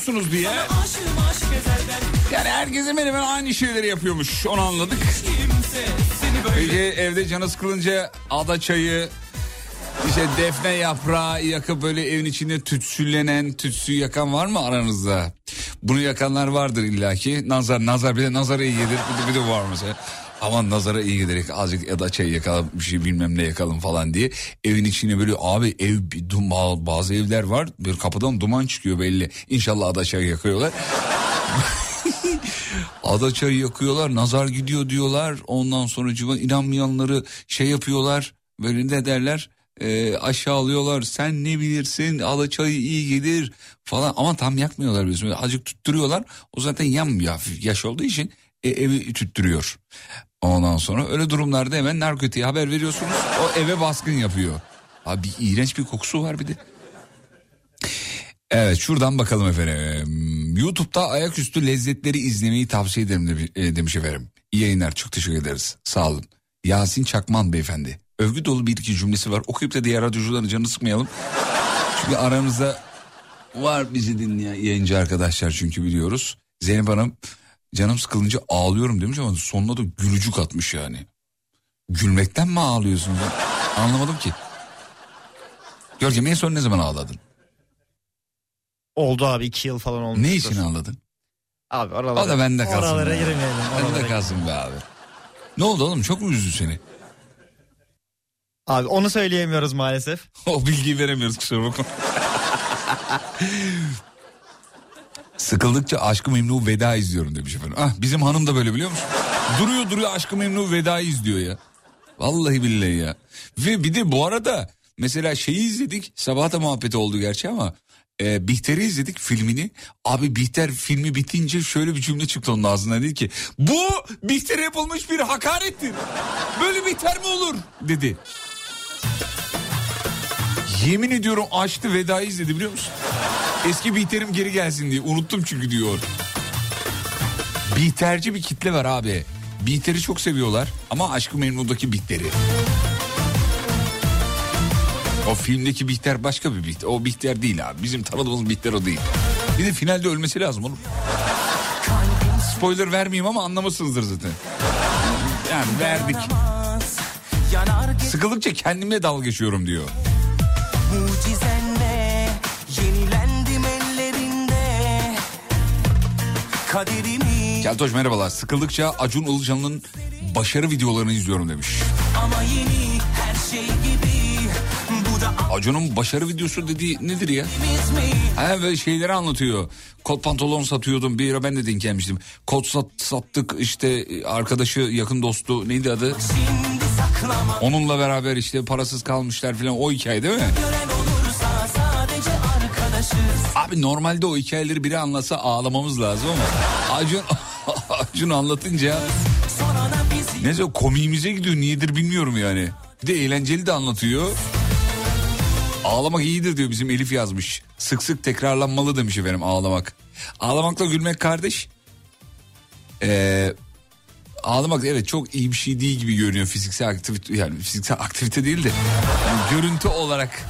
C: Yapıyorsunuz diye. Yani herkes hemen hemen aynı şeyleri yapıyormuş onu anladık. Peki evde canı sıkılınca ada çayı, işte defne yaprağı yakıp böyle evin içinde tütsülenen, tütsü yakan var mı aranızda? Bunu yakanlar vardır illaki. Nazar, nazar bir de nazara iyi gelir. Bir de, bir de var mesela. Aman nazara iyi gelir. Azıcık ada çayı yakalım bir şey bilmem ne yakalım falan diye. Evin içine böyle abi ev bir dum- bazı evler var. Bir kapıdan duman çıkıyor belli. İnşallah ada çayı yakıyorlar. Ada çayı yakıyorlar, nazar gidiyor diyorlar. Ondan sonra civan inanmayanları şey yapıyorlar. Böyle ne derler? Ee, aşağılıyorlar. Sen ne bilirsin? Ada çayı iyi gelir falan. Ama tam yakmıyorlar. Böyle Azıcık tutturuyorlar. O zaten yanmıyor hafif yaş olduğu için e, evi tüttürüyor. Ondan sonra öyle durumlarda hemen narkotiğe haber veriyorsunuz. O eve baskın yapıyor. Abi iğrenç bir kokusu var bir de. Evet şuradan bakalım efendim. YouTube'da ayaküstü lezzetleri izlemeyi tavsiye ederim de- e, demiş efendim. İyi yayınlar çok teşekkür ederiz. Sağ olun. Yasin Çakman beyefendi. Övgü dolu bir iki cümlesi var. Okuyup da diğer radyocuların canını sıkmayalım. Çünkü aramızda var bizi dinleyen yayıncı arkadaşlar çünkü biliyoruz. Zeynep Hanım canım sıkılınca ağlıyorum demiş ama sonuna da gülücük atmış yani. Gülmekten mi ağlıyorsun? Anlamadım ki. Görkem en son ne zaman ağladın?
D: Oldu abi iki yıl falan olmuş.
C: Ne için ağladın?
D: Abi oralara.
C: O da bende kalsın.
D: Oralara girmeyelim.
C: Bende
D: oralara
C: kalsın be abi. Ne oldu oğlum çok mu üzdü seni?
D: Abi onu söyleyemiyoruz maalesef.
C: o bilgiyi veremiyoruz kusura bakma. Sıkıldıkça Aşkı Memnu Veda izliyorum demiş efendim. Ah bizim hanım da böyle biliyor musun? Duruyor duruyor Aşkı Memnu Veda'yı izliyor ya. Vallahi billahi ya. Ve bir de bu arada mesela şeyi izledik. Sabah da muhabbeti oldu gerçi ama e, Bihter'i izledik filmini. Abi Bihter filmi bitince şöyle bir cümle çıktı onun ağzından dedi ki bu Bihter'e yapılmış bir hakarettir. Böyle Bihter mi olur dedi. Yemin ediyorum açtı vedayı izledi biliyor musun? Eski Bihter'im geri gelsin diye unuttum çünkü diyor. Bihterci bir kitle var abi. Bihter'i çok seviyorlar ama Aşkı Memnu'daki Bihter'i. O filmdeki Bihter başka bir Bihter. O Bihter değil abi. Bizim tanıdığımız Bihter o değil. Bir de finalde ölmesi lazım oğlum. Spoiler vermeyeyim ama anlamışsınızdır zaten. Yani verdik. Sıkıldıkça kendime dalga geçiyorum diyor.
B: Mucizenle Yenilendim ellerinde Kaderimi
C: Keltoş merhabalar. Sıkıldıkça Acun Ilıcalı'nın başarı videolarını izliyorum demiş.
B: ama yeni her şey gibi Bu da
C: Acun'un başarı videosu dediği nedir ya? Ha böyle şeyleri anlatıyor. Kot pantolon satıyordum bir ara ben de denk gelmiştim. Kot sat, sattık işte arkadaşı yakın dostu neydi adı?
B: Şimdi
C: Onunla beraber işte parasız kalmışlar falan o hikaye değil mi? Abi normalde o hikayeleri biri anlatsa ağlamamız lazım ama Acun, Acun anlatınca neyse komiğimize gidiyor niyedir bilmiyorum yani. Bir de eğlenceli de anlatıyor. Ağlamak iyidir diyor bizim Elif yazmış. Sık sık tekrarlanmalı demiş efendim ağlamak. Ağlamakla gülmek kardeş. Ee, ağlamak evet çok iyi bir şey değil gibi görünüyor fiziksel aktivite yani fiziksel aktivite değil de yani görüntü olarak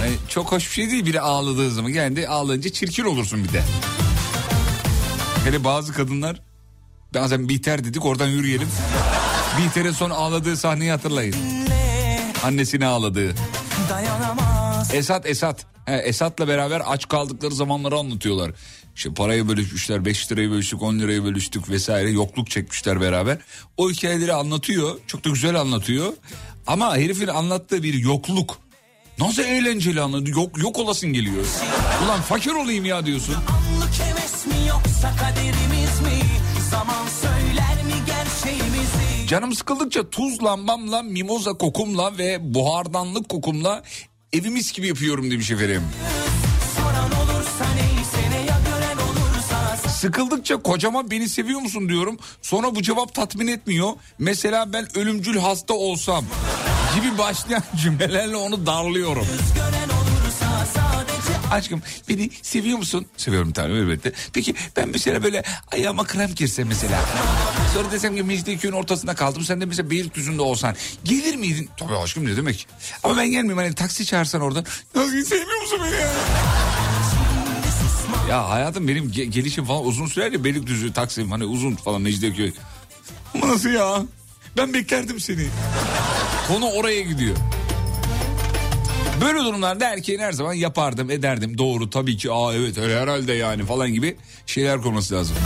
C: hani çok hoş bir şey değil biri ağladığı zaman yani de ağlayınca çirkin olursun bir de. Hele bazı kadınlar bazen biter dedik oradan yürüyelim. Bihter'in son ağladığı sahneyi hatırlayın. Annesini ağladığı.
B: dayanamaz
C: Esat Esat. He, Esat'la beraber aç kaldıkları zamanları anlatıyorlar. İşte parayı bölüşmüşler 5 lirayı bölüştük 10 lirayı bölüştük vesaire yokluk çekmişler beraber. O hikayeleri anlatıyor çok da güzel anlatıyor. Ama herifin anlattığı bir yokluk. Nasıl eğlenceli anlatıyor yok, yok olasın geliyor. Ulan fakir olayım ya diyorsun.
B: Anlık heves mi yoksa kaderimiz mi? Zaman söyler mi gerçeğimizi?
C: Canım sıkıldıkça tuz lambamla, mimoza kokumla ve buhardanlık kokumla evimiz gibi yapıyorum demiş efendim.
B: Soran
C: Sıkıldıkça kocama beni seviyor musun diyorum. Sonra bu cevap tatmin etmiyor. Mesela ben ölümcül hasta olsam. gibi başlayan cümlelerle onu darlıyorum. Aşkım beni seviyor musun? Seviyorum tabii elbette. Peki ben mesela böyle ayağıma krem girse mesela. Sonra desem ki Mecidiyeköy'ün ortasında kaldım. Sen de mesela Beylikdüzü'nde olsan. Gelir miydin? Tabii aşkım ne demek. Ama ben gelmeyeyim hani taksi çağırsan oradan. Nasıl sevmiyor musun beni ya? Ya hayatım benim ge- gelişim falan uzun sürer ya Beylikdüzü, Taksim hani uzun falan Mecidiyeköy. Nasıl ya? Ben beklerdim seni. Konu oraya gidiyor. Böyle durumlarda erkeğin her zaman yapardım ederdim. Doğru tabii ki aa evet öyle herhalde yani falan gibi şeyler konması lazım.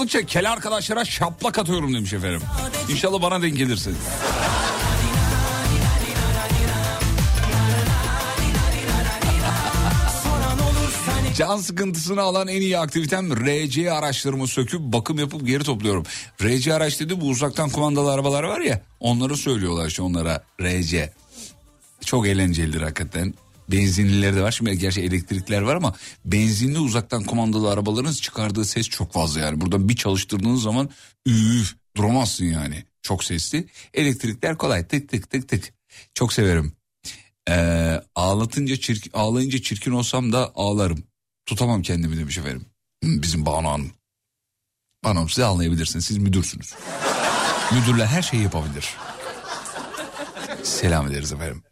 C: Sıkıldıkça kel arkadaşlara şaplak atıyorum demiş efendim. İnşallah bana denk gelirsin. Can sıkıntısını alan en iyi aktivitem RC araçlarımı söküp bakım yapıp geri topluyorum. RC araç dedi bu uzaktan kumandalı arabalar var ya onları söylüyorlar işte onlara RC. Çok eğlencelidir hakikaten. Benzinlileri de var. Şimdi gerçi elektrikler var ama benzinli uzaktan kumandalı arabaların çıkardığı ses çok fazla yani. Buradan bir çalıştırdığınız zaman üf duramazsın yani. Çok sesli. Elektrikler kolay tık tık tık tık. Çok severim. Ee, ağlatınca çirkin, ağlayınca çirkin olsam da ağlarım. Tutamam kendimi demiş efendim. Hı, Bizim Banu Hanım. Banu Hanım siz ağlayabilirsiniz. Siz müdürsünüz. Müdürler her şeyi yapabilir. Selam ederiz efendim.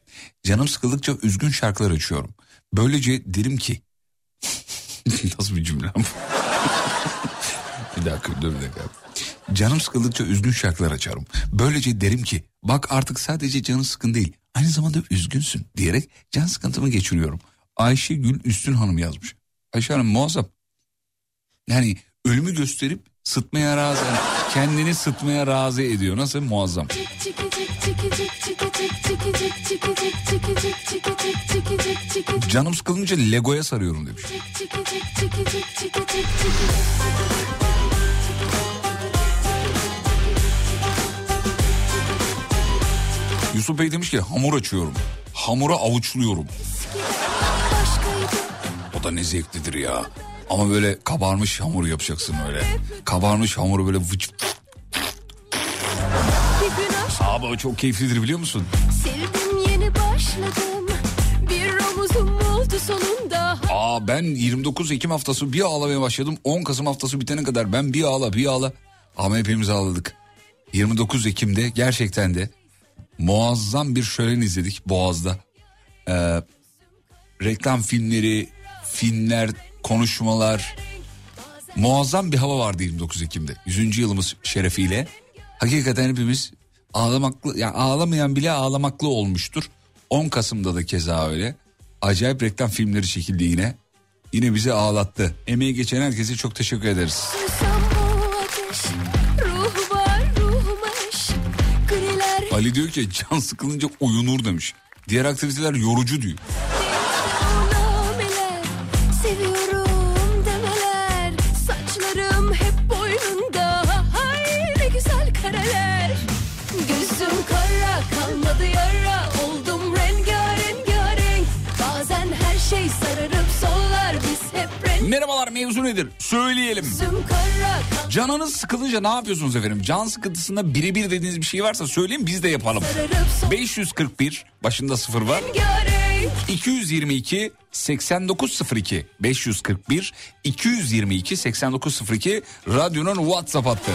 C: Canım sıkıldıkça üzgün şarkılar açıyorum. Böylece derim ki... Nasıl bir cümle bir dakika dur bir dakika. Canım sıkıldıkça üzgün şarkılar açarım. Böylece derim ki bak artık sadece canın sıkın değil aynı zamanda üzgünsün diyerek can sıkıntımı geçiriyorum. Ayşe Gül Üstün Hanım yazmış. Ayşe Hanım muazzam. Yani ölümü gösterip sıtmaya razı kendini sıtmaya razı ediyor. Nasıl muazzam. Canım sıkılınca Lego'ya sarıyorum demiş. Yusuf Bey demiş ki hamur açıyorum. Hamura avuçluyorum. O da ne zevklidir ya. Ama böyle kabarmış hamur yapacaksın öyle. Kabarmış hamuru böyle vıç Abi o çok keyiflidir biliyor musun?
J: Sevdim yeni başladım Bir omuzum oldu sonunda
C: Aa ben 29 Ekim haftası bir ağlamaya başladım. 10 Kasım haftası bitene kadar ben bir ağla bir ağla. Ama hepimiz ağladık. 29 Ekim'de gerçekten de muazzam bir şölen izledik Boğaz'da. Ee, reklam filmleri, filmler, konuşmalar. Muazzam bir hava vardı 29 Ekim'de. 100. yılımız şerefiyle. Hakikaten hepimiz ağlamaklı, yani ağlamayan bile ağlamaklı olmuştur. 10 Kasım'da da keza öyle. Acayip reklam filmleri çekildi yine. Yine bizi ağlattı. Emeği geçen herkese çok teşekkür ederiz. Ali diyor ki can sıkılınca uyunur demiş. Diğer aktiviteler yorucu diyor. Merhabalar mevzu nedir? Söyleyelim. Canınız sıkılınca ne yapıyorsunuz efendim? Can sıkıntısında birebir dediğiniz bir şey varsa söyleyin biz de yapalım.
J: sararıp sollar
C: 541 başında sıfır var.
J: Rengarenk
C: 222 8902 541 222 8902 radyonun WhatsApp hattı.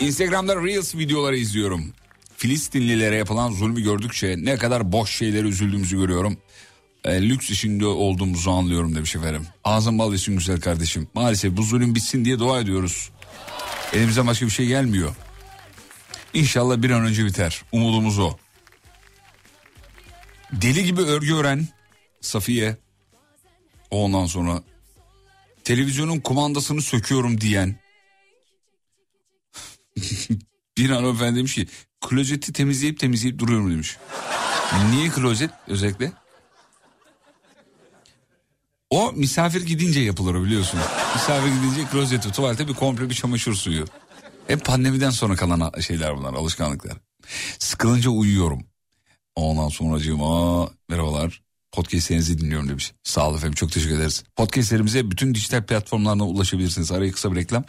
C: Instagram'da Reels videoları izliyorum. Filistinlilere yapılan zulmü gördükçe ne kadar boş şeylere üzüldüğümüzü görüyorum. E, lüks içinde olduğumuzu anlıyorum demiş efendim. Ağzın bal yesin güzel kardeşim. Maalesef bu zulüm bitsin diye dua ediyoruz. Elimizden başka bir şey gelmiyor. İnşallah bir an önce biter. Umudumuz o. Deli gibi örgü ören Safiye. Ondan sonra televizyonun kumandasını söküyorum diyen Bir hanımefendi demiş ki klozeti temizleyip temizleyip duruyorum demiş. Niye klozet özellikle? O misafir gidince yapılır biliyorsun. Misafir gidince klozeti, tuvalete bir komple bir çamaşır suyu. Hep pandemiden sonra kalan şeyler bunlar, alışkanlıklar. Sıkılınca uyuyorum. Ondan sonracığıma merhabalar. Podcastlerinizi dinliyorum demiş. Sağ olun efendim çok teşekkür ederiz. Podcastlerimize bütün dijital platformlarına ulaşabilirsiniz. Araya kısa bir reklam.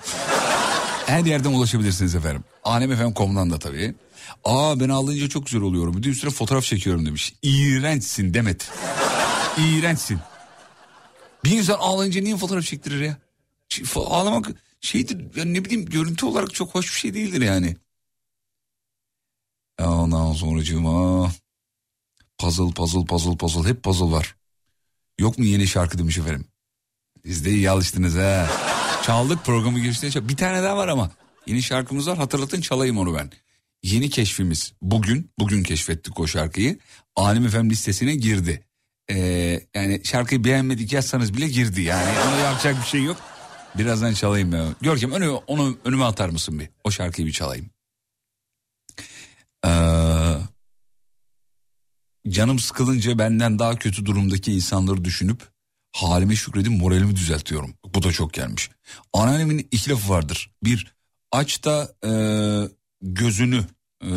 C: Her yerden ulaşabilirsiniz efendim. Alemfm.com'dan da tabii. Aa ben ağlayınca çok güzel oluyorum. Bir de fotoğraf çekiyorum demiş. İğrençsin Demet. İğrençsin. Bir insan ağlayınca niye fotoğraf çektirir ya? Şey, Ağlamak şeydir ya ne bileyim görüntü olarak çok hoş bir şey değildir yani. Ya Ondan sonracığıma puzzle puzzle puzzle puzzle hep puzzle var. Yok mu yeni şarkı demiş efendim. Siz de iyi alıştınız ha. Çaldık programı girişte. çal- Bir tane daha var ama. Yeni şarkımız var hatırlatın çalayım onu ben. Yeni keşfimiz bugün, bugün keşfettik o şarkıyı. Alim Efem listesine girdi. Ee, yani şarkıyı beğenmedik yazsanız bile girdi yani. Ona yapacak bir şey yok. Birazdan çalayım ya. Görkem önü, onu önüme atar mısın bir? O şarkıyı bir çalayım. Ee, canım sıkılınca benden daha kötü durumdaki insanları düşünüp halime şükredip moralimi düzeltiyorum. Bu da çok gelmiş. Anneannemin iki lafı vardır. Bir aç da e, gözünü. E,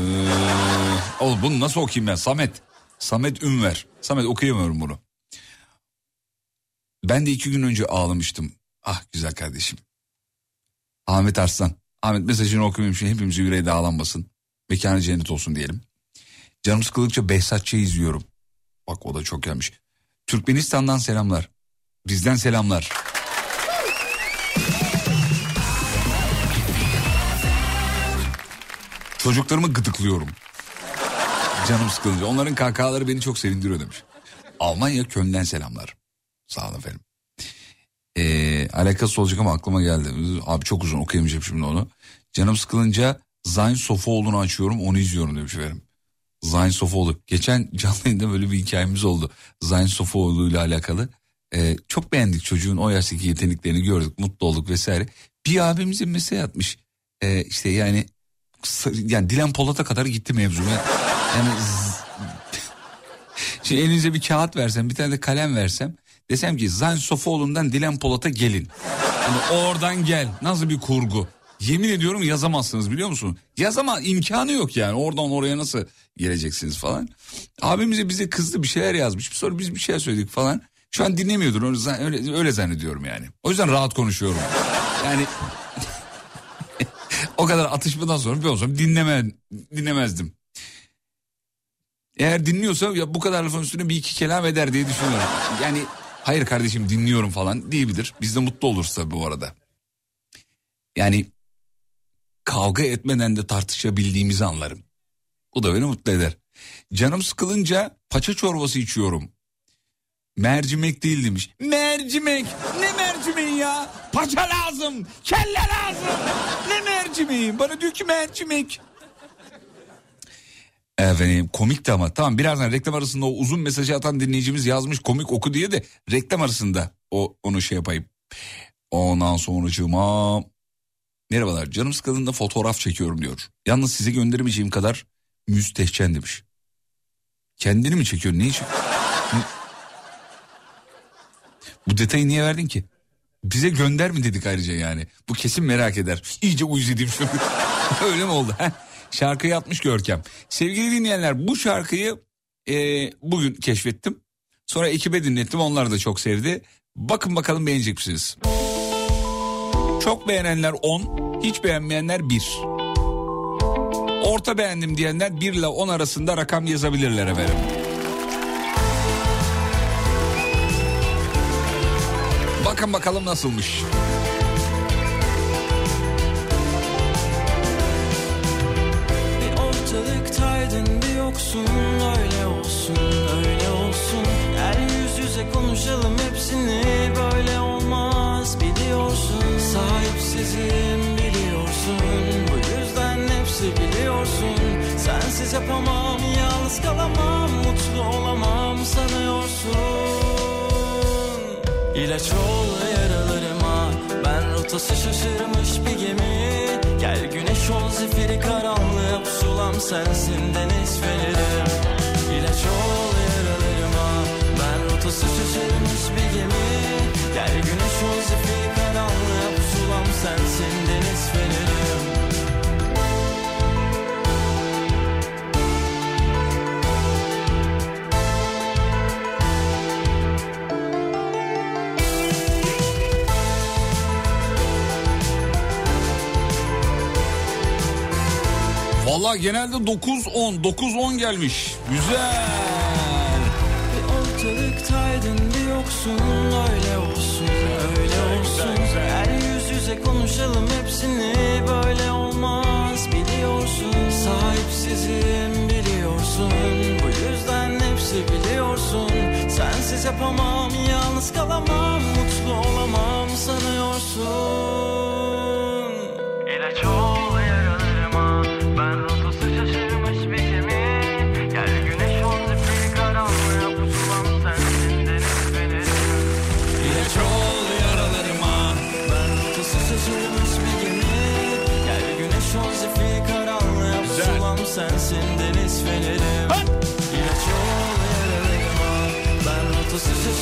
C: oğlum bunu nasıl okuyayım ben? Samet. Samet Ünver. Samet okuyamıyorum bunu. Ben de iki gün önce ağlamıştım. Ah güzel kardeşim. Ahmet Arslan. Ahmet mesajını okumayayım şimdi hepimizin yüreği dağlanmasın. Mekanı cennet olsun diyelim. Canım sıkıldıkça Behzatçı'yı izliyorum. Bak o da çok gelmiş. Türkmenistan'dan selamlar. Bizden selamlar. Çocuklarımı gıdıklıyorum. Canım sıkılınca. Onların kahkahaları beni çok sevindiriyor demiş. Almanya Köln'den selamlar. Sağ olun efendim. Ee, alakası olacak ama aklıma geldi. Abi çok uzun okuyamayacağım şimdi onu. Canım sıkılınca Zayn Sofoğlu'nu açıyorum onu izliyorum demiş efendim. Zayn Sofoğlu. Geçen canlı yayında böyle bir hikayemiz oldu. Zayn Sofoğlu ile alakalı. Ee, çok beğendik çocuğun o yaştaki yeteneklerini gördük. Mutlu olduk vesaire. Bir abimizin mesaj atmış. Ee, işte yani yani Dilan Polat'a kadar gitti mevzu. Yani Şimdi elinize bir kağıt versem bir tane de kalem versem desem ki Zayn Sofoğlu'ndan Dilan Polat'a gelin. Hani oradan gel. Nasıl bir kurgu? Yemin ediyorum yazamazsınız biliyor musun? Yazama imkanı yok yani. Oradan oraya nasıl geleceksiniz falan. Abimize bize kızdı bir şeyler yazmış. Sonra biz bir şeyler söyledik falan. Şu an dinlemiyordur. Öyle, öyle zannediyorum yani. O yüzden rahat konuşuyorum. Yani o kadar atışmadan sonra bir olsam dinleme, dinlemezdim. Eğer dinliyorsa ya bu kadar lafın üstüne bir iki kelam eder diye düşünüyorum. Yani hayır kardeşim dinliyorum falan diyebilir. Biz de mutlu oluruz tabii bu arada. Yani kavga etmeden de tartışabildiğimizi anlarım. Bu da beni mutlu eder. Canım sıkılınca paça çorbası içiyorum. Mercimek değil demiş. Mercimek. Ne mercimeği ya? Paça lazım. Kelle lazım. Ne mercimeği? Bana diyor ki mercimek. Efendim komikti ama tamam birazdan reklam arasında o uzun mesajı atan dinleyicimiz yazmış komik oku diye de reklam arasında o onu şey yapayım. Ondan sonracığıma merhabalar canım sıkıldığında fotoğraf çekiyorum diyor. Yalnız size gönderemeyeceğim kadar müstehcen demiş. Kendini mi çekiyor? Niye çekiyor? Bu detayı niye verdin ki? Bize gönder mi dedik ayrıca yani. Bu kesin merak eder. İyice uyuz edeyim şunu. Öyle mi oldu? Heh. Şarkıyı atmış Görkem. Sevgili dinleyenler bu şarkıyı e, bugün keşfettim. Sonra ekibe dinlettim onlar da çok sevdi. Bakın bakalım beğenecek misiniz? Çok beğenenler 10, hiç beğenmeyenler 1. Orta beğendim diyenler 1 ile 10 arasında rakam yazabilirler efendim. Bakın bakalım nasılmış.
B: Ortalıktaydın bir yoksun öyle olsun öyle olsun. Gel yüz yüze konuşalım hepsini böyle olmaz. Biliyorsun Sahipsizim biliyorsun. Bu yüzden hepsi biliyorsun. Sensiz yapamam yalnız kalamam mutlu olamam sanıyorsun İlaç ol yaralarıma. Ben rotası şaşırmış bir gemi. Gel güneş
K: ol zifiri karanlığa. Pusulam sensin deniz fenerim
C: Valla genelde 9-10 9-10 gelmiş. Güzel.
K: Bir ortalıktaydın bir yoksun. Öyle olsun öyle olsun. Gel yüz yüze konuşalım hepsini. Böyle olmaz biliyorsun. Sahipsizim biliyorsun. Bu yüzden hepsi biliyorsun. Sensiz yapamam yalnız kalamam. Mutlu olamam sanıyorsun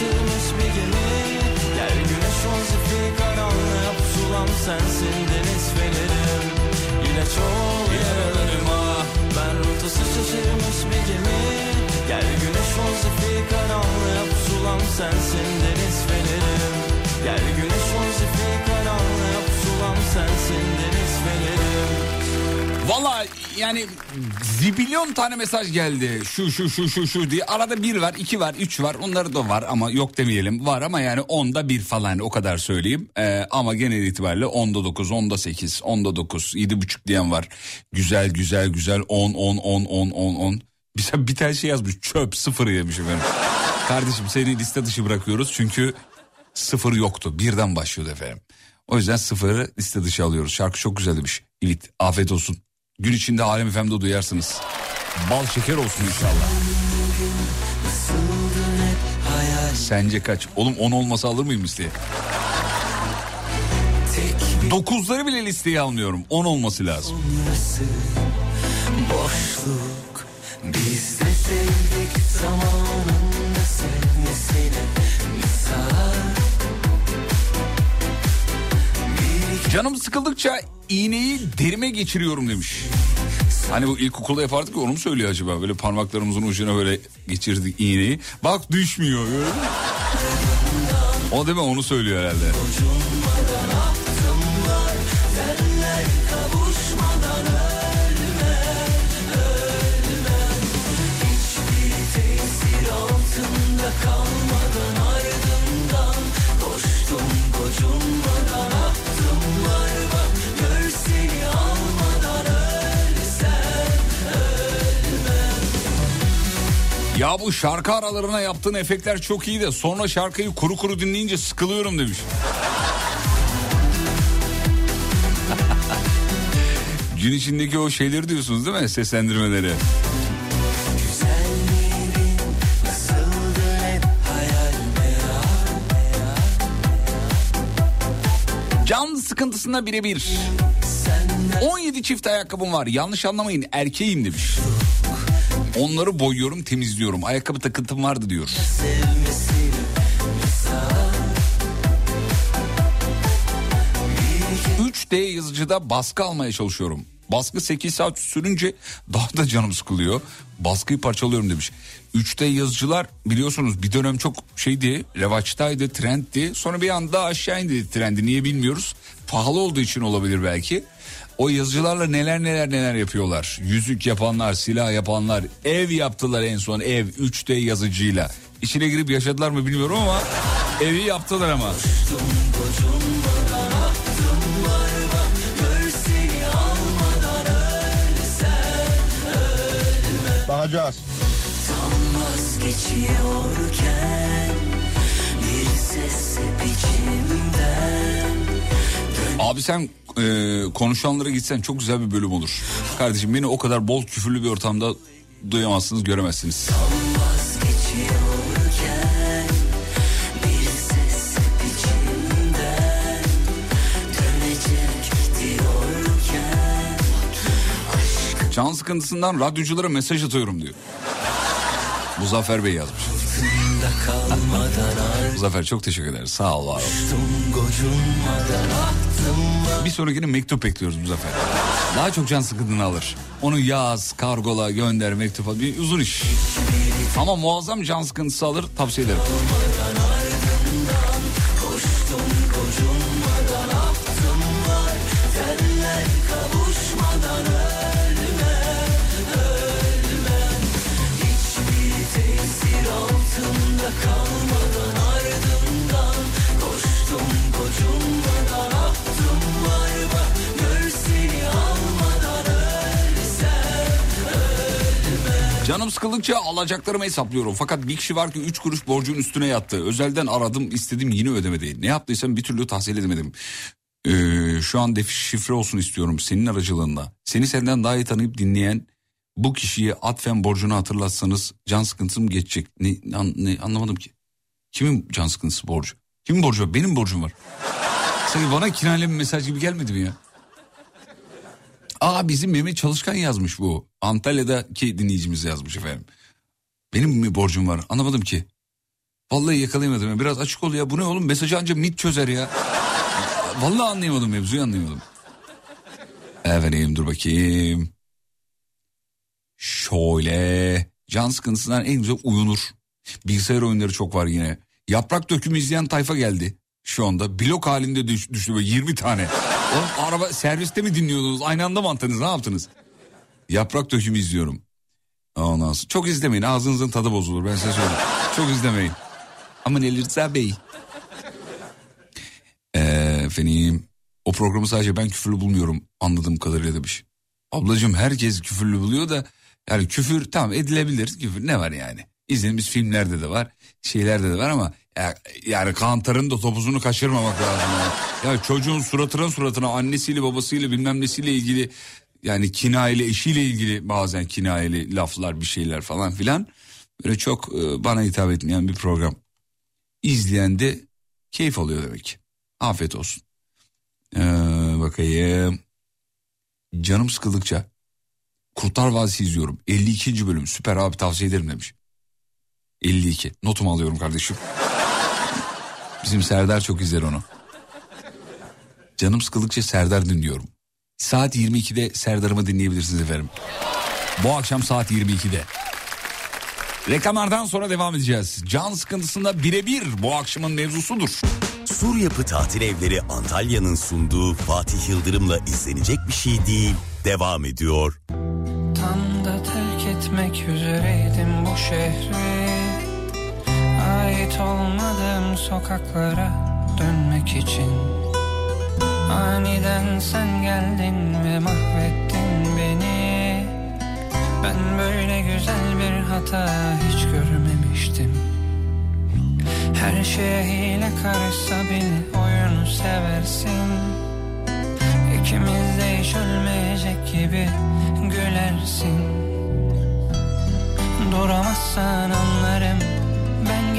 K: şaşırmış bir gemi. Gel güneş ol zifiri karanlığa pusulam sensin deniz fenerim İlaç ol yaralarıma ben rotası şaşırmış bir gemi. Gel güneş ol zifiri karanlığa pusulam sensin deniz fenerim Gel güneş ol zifiri karanlığa pusulam sensin deniz fenerim
C: Valla yani zibilyon tane mesaj geldi. Şu şu şu şu şu diye. Arada bir var, iki var, üç var. Onları da var ama yok demeyelim. Var ama yani onda bir falan o kadar söyleyeyim. Ee, ama genel itibariyle onda dokuz, onda sekiz, onda dokuz, yedi buçuk diyen var. Güzel güzel güzel on, on, on, on, on, on. Bir, bir tane şey yazmış çöp sıfır yemiş efendim. Kardeşim seni liste dışı bırakıyoruz çünkü sıfır yoktu. Birden başlıyordu efendim. O yüzden sıfırı liste dışı alıyoruz. Şarkı çok güzel demiş. İlit afiyet olsun. Gün içinde Alem FM'de duyarsınız. Bal şeker olsun inşallah. Sence kaç? Oğlum 10 olmasa alır mıyım listeye? Dokuzları bile listeye almıyorum. 10 olması lazım.
K: Boşluk biz de sevdik zamanında sevmesine misal
C: Canım sıkıldıkça iğneyi derime geçiriyorum demiş. Hani bu ilkokulda yapardık ya onu mu söylüyor acaba? Böyle parmaklarımızın ucuna böyle geçirdik iğneyi. Bak düşmüyor. O değil mi onu söylüyor herhalde. Ya bu şarkı aralarına yaptığın efektler çok iyi de sonra şarkıyı kuru kuru dinleyince sıkılıyorum demiş. Gün içindeki o şeyleri diyorsunuz değil mi? Seslendirmeleri. Can sıkıntısına birebir. 17 çift ayakkabım var. Yanlış anlamayın erkeğim demiş. Onları boyuyorum temizliyorum. Ayakkabı takıntım vardı diyor.
K: sevmesine misal
C: 3D yazıcıda baskı almaya çalışıyorum. Baskı 8 saat sürünce daha da canım sıkılıyor. Baskıyı parçalıyorum demiş. 3D yazıcılar biliyorsunuz bir dönem çok şeydi, revaçtaydı, trenddi. Sonra bir anda aşağı indi trendi. Niye bilmiyoruz. Pahalı olduğu için olabilir belki. O yazıcılarla neler neler neler yapıyorlar. Yüzük yapanlar, silah yapanlar, ev yaptılar en son ev 3D yazıcıyla. İçine girip yaşadılar mı bilmiyorum ama evi yaptılar ama.
L: Bakacağız.
K: Tam vazgeçiyorken Bir ses hep içimden
C: Abi sen e, konuşanlara gitsen çok güzel bir bölüm olur. Kardeşim beni o kadar bol küfürlü bir ortamda duyamazsınız, göremezsiniz. Can sıkıntısından radyoculara mesaj atıyorum diyor. Muzaffer Bey yazmış. Muzaffer çok teşekkür ederiz. Sağ ol var ol. Bir sonrakine mektup bekliyoruz Muzaffer. Daha çok can sıkıntını alır. Onu yaz, kargola, gönder, mektup al. Bir uzun iş. Ama muazzam can sıkıntısı alır tavsiye ederim. Sıkıldıkça alacaklarımı hesaplıyorum. Fakat bir kişi var ki 3 kuruş borcun üstüne yattı. Özelden aradım istedim yine ödemedi. Ne yaptıysam bir türlü tahsil edemedim. Ee, şu an defi şifre olsun istiyorum senin aracılığında. Seni senden daha iyi tanıyıp dinleyen bu kişiye atfen borcunu hatırlatsanız can sıkıntım geçecek. Ne, an- ne anlamadım ki. Kimin can sıkıntısı borcu? Kimin borcu var? Benim borcum var. Sanki bana kinayla bir mesaj gibi gelmedi mi ya? Aa bizim Mehmet Çalışkan yazmış bu. Antalya'daki dinleyicimiz yazmış efendim. Benim mi borcum var anlamadım ki. Vallahi yakalayamadım ya. Biraz açık ol ya. Bu ne oğlum mesajı ancak MIT çözer ya. Vallahi anlayamadım mevzuyu anlayamadım. Efendim dur bakayım. Şöyle. Can sıkıntısından en güzel uyunur. Bilgisayar oyunları çok var yine. Yaprak dökümü izleyen tayfa geldi şu anda. Blok halinde düş, düştü böyle 20 tane. Oğlum araba serviste mi dinliyordunuz? Aynı anda mı attınız? Ne yaptınız? Yaprak dökümü izliyorum. Ondan sonra çok izlemeyin. Ağzınızın tadı bozulur ben size söyleyeyim. Çok izlemeyin. Aman Ali Rıza Bey. Ee, efendim o programı sadece ben küfürlü bulmuyorum anladığım kadarıyla demiş. Ablacığım herkes küfürlü buluyor da yani küfür tamam edilebilir küfür ne var yani. İzlediğimiz filmlerde de var şeylerde de var ama ya, yani kantarın da topuzunu kaçırmamak lazım. Ya. ya çocuğun suratına suratına annesiyle babasıyla bilmem nesiyle ilgili yani kinayeli eşiyle ilgili bazen kinayeli laflar bir şeyler falan filan. Böyle çok e, bana hitap etmeyen bir program. İzleyen de keyif alıyor demek ki. Afiyet olsun. Ee, bakayım. Canım sıkıldıkça Kurtlar Vadisi izliyorum. 52. bölüm süper abi tavsiye ederim demiş. 52. Notumu alıyorum kardeşim. Bizim Serdar çok izler onu. Canım sıkıldıkça Serdar dinliyorum. Saat 22'de Serdar'ımı dinleyebilirsiniz efendim. Bu akşam saat 22'de. Reklamlardan sonra devam edeceğiz. Can sıkıntısında birebir bu akşamın mevzusudur.
A: Sur Yapı Tatil Evleri Antalya'nın sunduğu Fatih Yıldırım'la izlenecek bir şey değil. Devam ediyor.
L: Tam da terk etmek üzereydim bu şehri Ait olmadığım sokaklara dönmek için. Aniden sen geldin ve mahvettin beni. Ben böyle güzel bir hata hiç görmemiştim. Her şeye hile karışsa bile oyunu seversin. İkimiz de hiç ölmeyecek gibi gülersin. Duramazsan anlarım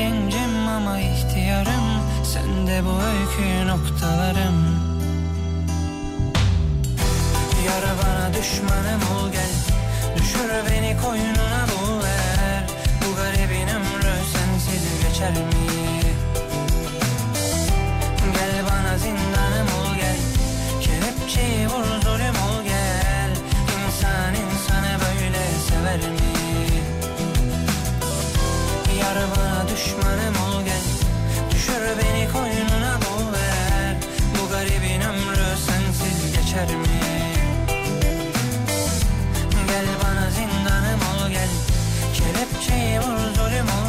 L: gencim ama ihtiyarım. Sen de bu öykü noktalarım. Yar bana düşmanım ol gel. Düşür beni koynuna bul ver Bu garibin ömrü sensiz geçer mi? Gel bana zindanım ol gel. Kelepçeyi vur zulüm ol gel. İnsan insanı böyle sever mi? Yar bana düşmanım ol gel. Düşür beni koynuna ver. Bu garibin ömrü sensiz geçer mi? Gel bana zindanım ol gel. Kelepçeyi vur zulüm ol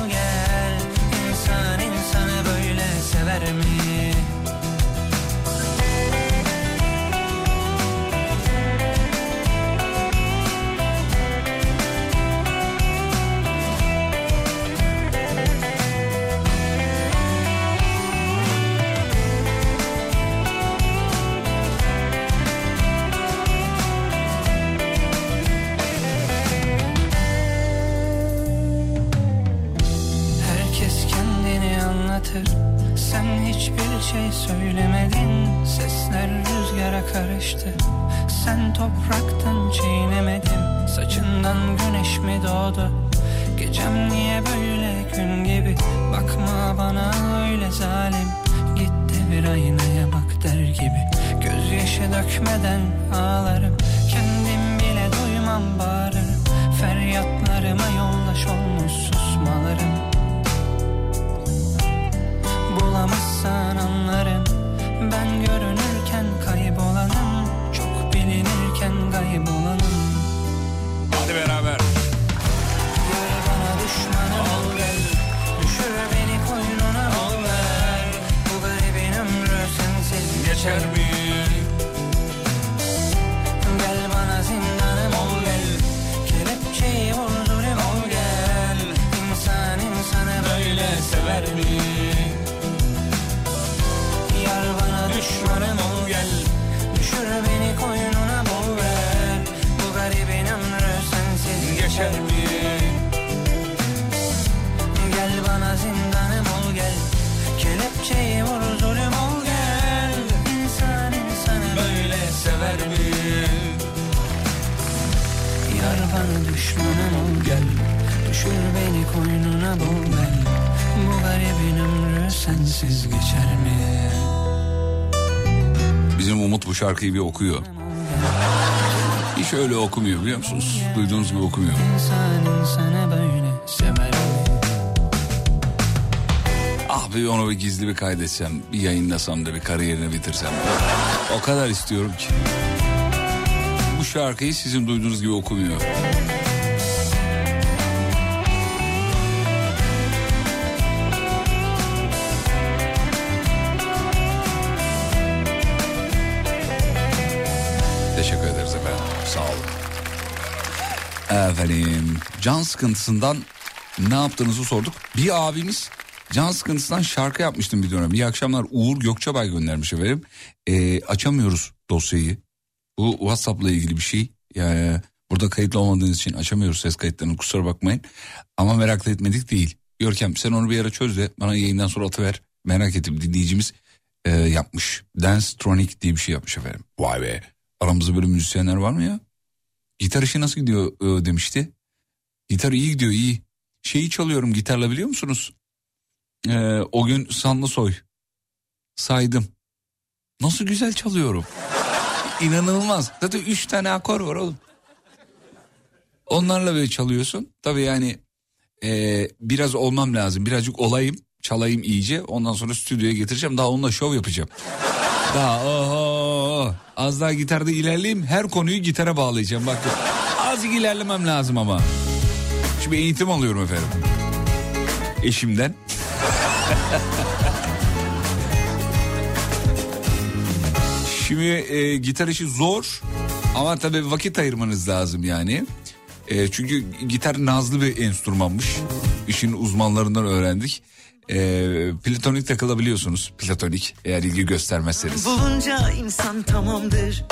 L: geçer mi? Gel bana zindanım ol gel Kelepçeyi vur zulüm ol gel İnsan insanı böyle sever mi? Yar bana düşmanım ol gel Düşür beni koynuna bul ver Bu garibin ömrü sensiz geçer mi?
C: Bizim Umut bu şarkıyı bir okuyor. Hiç öyle okumuyor biliyor musunuz? Duyduğunuz gibi okumuyor. Ah bir onu bir gizli bir kaydetsem, bir yayınlasam da bir kariyerini bitirsem. O kadar istiyorum ki. Bu şarkıyı sizin duyduğunuz gibi okumuyor. Efendim can sıkıntısından ne yaptığınızı sorduk. Bir abimiz can sıkıntısından şarkı yapmıştım bir dönem. İyi akşamlar Uğur Gökçebay göndermiş efendim. Ee, açamıyoruz dosyayı. Bu WhatsApp'la ilgili bir şey. Yani burada kayıtlı olmadığınız için açamıyoruz ses kayıtlarını kusura bakmayın. Ama merak etmedik değil. Görkem sen onu bir ara çöz de bana yayından sonra atıver. Merak ettim dinleyicimiz e, yapmış. Dance Tronic diye bir şey yapmış efendim. Vay be. Aramızda böyle müzisyenler var mı ya? Gitar işi nasıl gidiyor e, demişti. Gitar iyi gidiyor iyi. Şeyi çalıyorum gitarla biliyor musunuz? Ee, o gün Sanlı Soy. Saydım. Nasıl güzel çalıyorum. İnanılmaz. Zaten üç tane akor var oğlum. Onlarla böyle çalıyorsun. Tabii yani e, biraz olmam lazım. Birazcık olayım. Çalayım iyice. Ondan sonra stüdyoya getireceğim. Daha onunla şov yapacağım. Daha oho. Az daha gitarda ilerleyeyim. Her konuyu gitara bağlayacağım. Bak azıcık ilerlemem lazım ama. Şimdi eğitim alıyorum efendim. Eşimden. Şimdi e, gitar işi zor ama tabii vakit ayırmanız lazım yani. E, çünkü gitar nazlı bir enstrümanmış. İşin uzmanlarından öğrendik. E, platonik takılabiliyorsunuz. Platonik eğer ilgi göstermezseniz.
G: Bulunca insan tamamdır